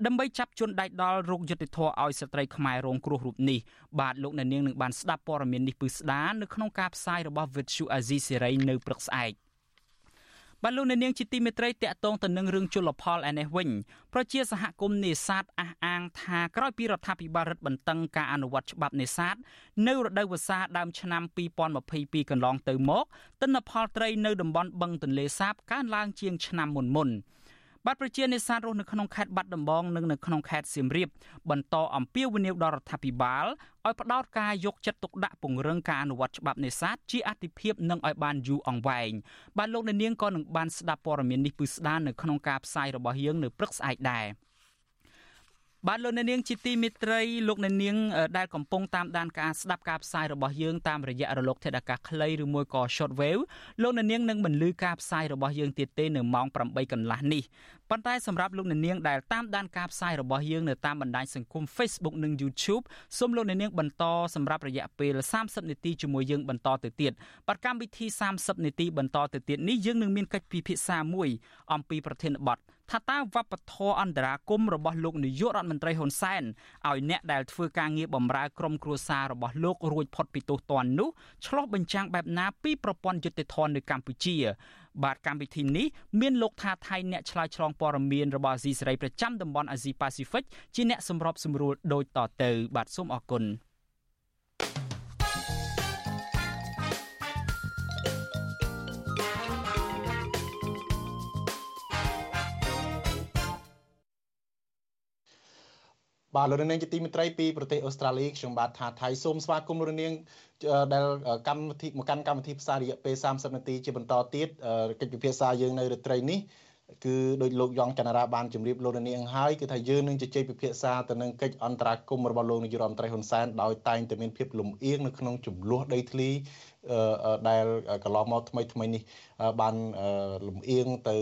ដើម្បីចាប់ជនដៃដល់រោគយុត្តិធម៌ឲ្យស្ត្រីខ្មែររងគ្រោះរូបនេះបាទលោកអ្នកនាងនឹងបានស្ដាប់ព័ត៌មាននេះពឹស្ដានៅក្នុងការផ្សាយរបស់ Vuthu Azizi Serai នៅព្រឹកស្អែក។ បាទលោកអ្នកនាងជាទីមេត្រីតកតងទៅនឹងរឿងជលផលឯនេះវិញប្រជាសហគមន៍នេសាទអះអាងថាក្រោយពីរដ្ឋាភិបាលរដ្ឋបន្តឹងការអនុវត្តច្បាប់នេសាទនៅរដូវវស្សាដើមឆ្នាំ2022កន្លងទៅមកទិន្នផលត្រីនៅតំបន់បឹងទន្លេសាបកើនឡើងជាងឆ្នាំមុនមុន។ បាទប្រជានេសាទរស់នៅក្នុងខេត្តបាត់ដំបងនិងនៅក្នុងខេត្តសៀមរាបបន្តអំពាវនាវដល់រដ្ឋាភិបាលឲ្យផ្ដោតការយកចិត្តទុកដាក់ពង្រឹងការអនុវត្តច្បាប់នេសាទជាអាទិភាពនិងឲ្យបានយូរអង្វែងបាទលោកអ្នកនាងក៏នឹងបានស្ដាប់ព័ត៌មាននេះពឺស្ដារនៅក្នុងការផ្សាយរបស់យើងនៅព្រឹកស្អែកដែរ។ បាទលោកអ្នកនាងជាទីមេត្រីលោកអ្នកនាងដែលកំពុងតាមដានការស្ដាប់ការផ្សាយរបស់យើងតាមរយៈរលកធាតុអាកាសខ្លីឬមួយក៏ shortwave លោកអ្នកនាងនឹងមិនលឺការផ្សាយរបស់យើងទៀតទេនៅម៉ោង8កន្លះនេះប៉ុន្តែសម្រាប់លោកអ្នកនាងដែលតាមដានការផ្សាយរបស់យើងនៅតាមបណ្ដាញសង្គម Facebook និង YouTube សូមលោកអ្នកនាងបន្តសម្រាប់រយៈពេល30នាទីជាមួយយើងបន្តទៅទៀតបាទកម្មវិធី30នាទីបន្តទៅទៀតនេះយើងនឹងមានកិច្ចពិភាក្សាមួយអំពីប្រធានបទ ថាតើវប្បធម៌អន្តរាគមរបស់លោកនាយករដ្ឋមន្ត្រីហ៊ុនសែនឲ្យអ្នកដែលធ្វើការងារបម្រើក្រុមគ្រួសាររបស់លោករួចផុតពីទោសទណ្ឌនោះឆ្លោះបញ្ចាំងបែបណាពីប្រព័ន្ធយុតិធធននៅកម្ពុជាបាទកម្មវិធីនេះមានលោកថាថៃអ្នកឆ្លើយឆ្លងព័ត៌មានរបស់អាស៊ីសេរីប្រចាំតំបន់អាស៊ីប៉ាស៊ីហ្វិកជាអ្នកសម្របសម្រួលដូចតទៅ បាទសូមអរគុណ បាទលោកនាងជាទីមេត្រីពីប្រទេសអូស្ត្រាលីខ្ញុំបាទថាថៃសូមស្វាគមន៍លោកនាងដែលកម្មវិធីមកកាន់កម្មវិធីផ្សាយរយៈពេល30នាទីជាបន្តទៀតកិច្ចពិភាក្សាយើងនៅរាត្រីនេះគឺដោយលោកយ៉ងច័ន្ទរាបានជម្រាបលោកនាងហើយគឺថាយើងនឹងជជែកពិភាក្សាទៅនឹងកិច្ចអន្តរាគមន៍របស់លោកនាយរដ្ឋមន្ត្រីហ៊ុនសែនដោយតែងតែមានភាពលំអៀងនៅក្នុងចំនួនដីធ្លីដែលកន្លងមកថ្មីថ្មីនេះបានលំអៀងទៅ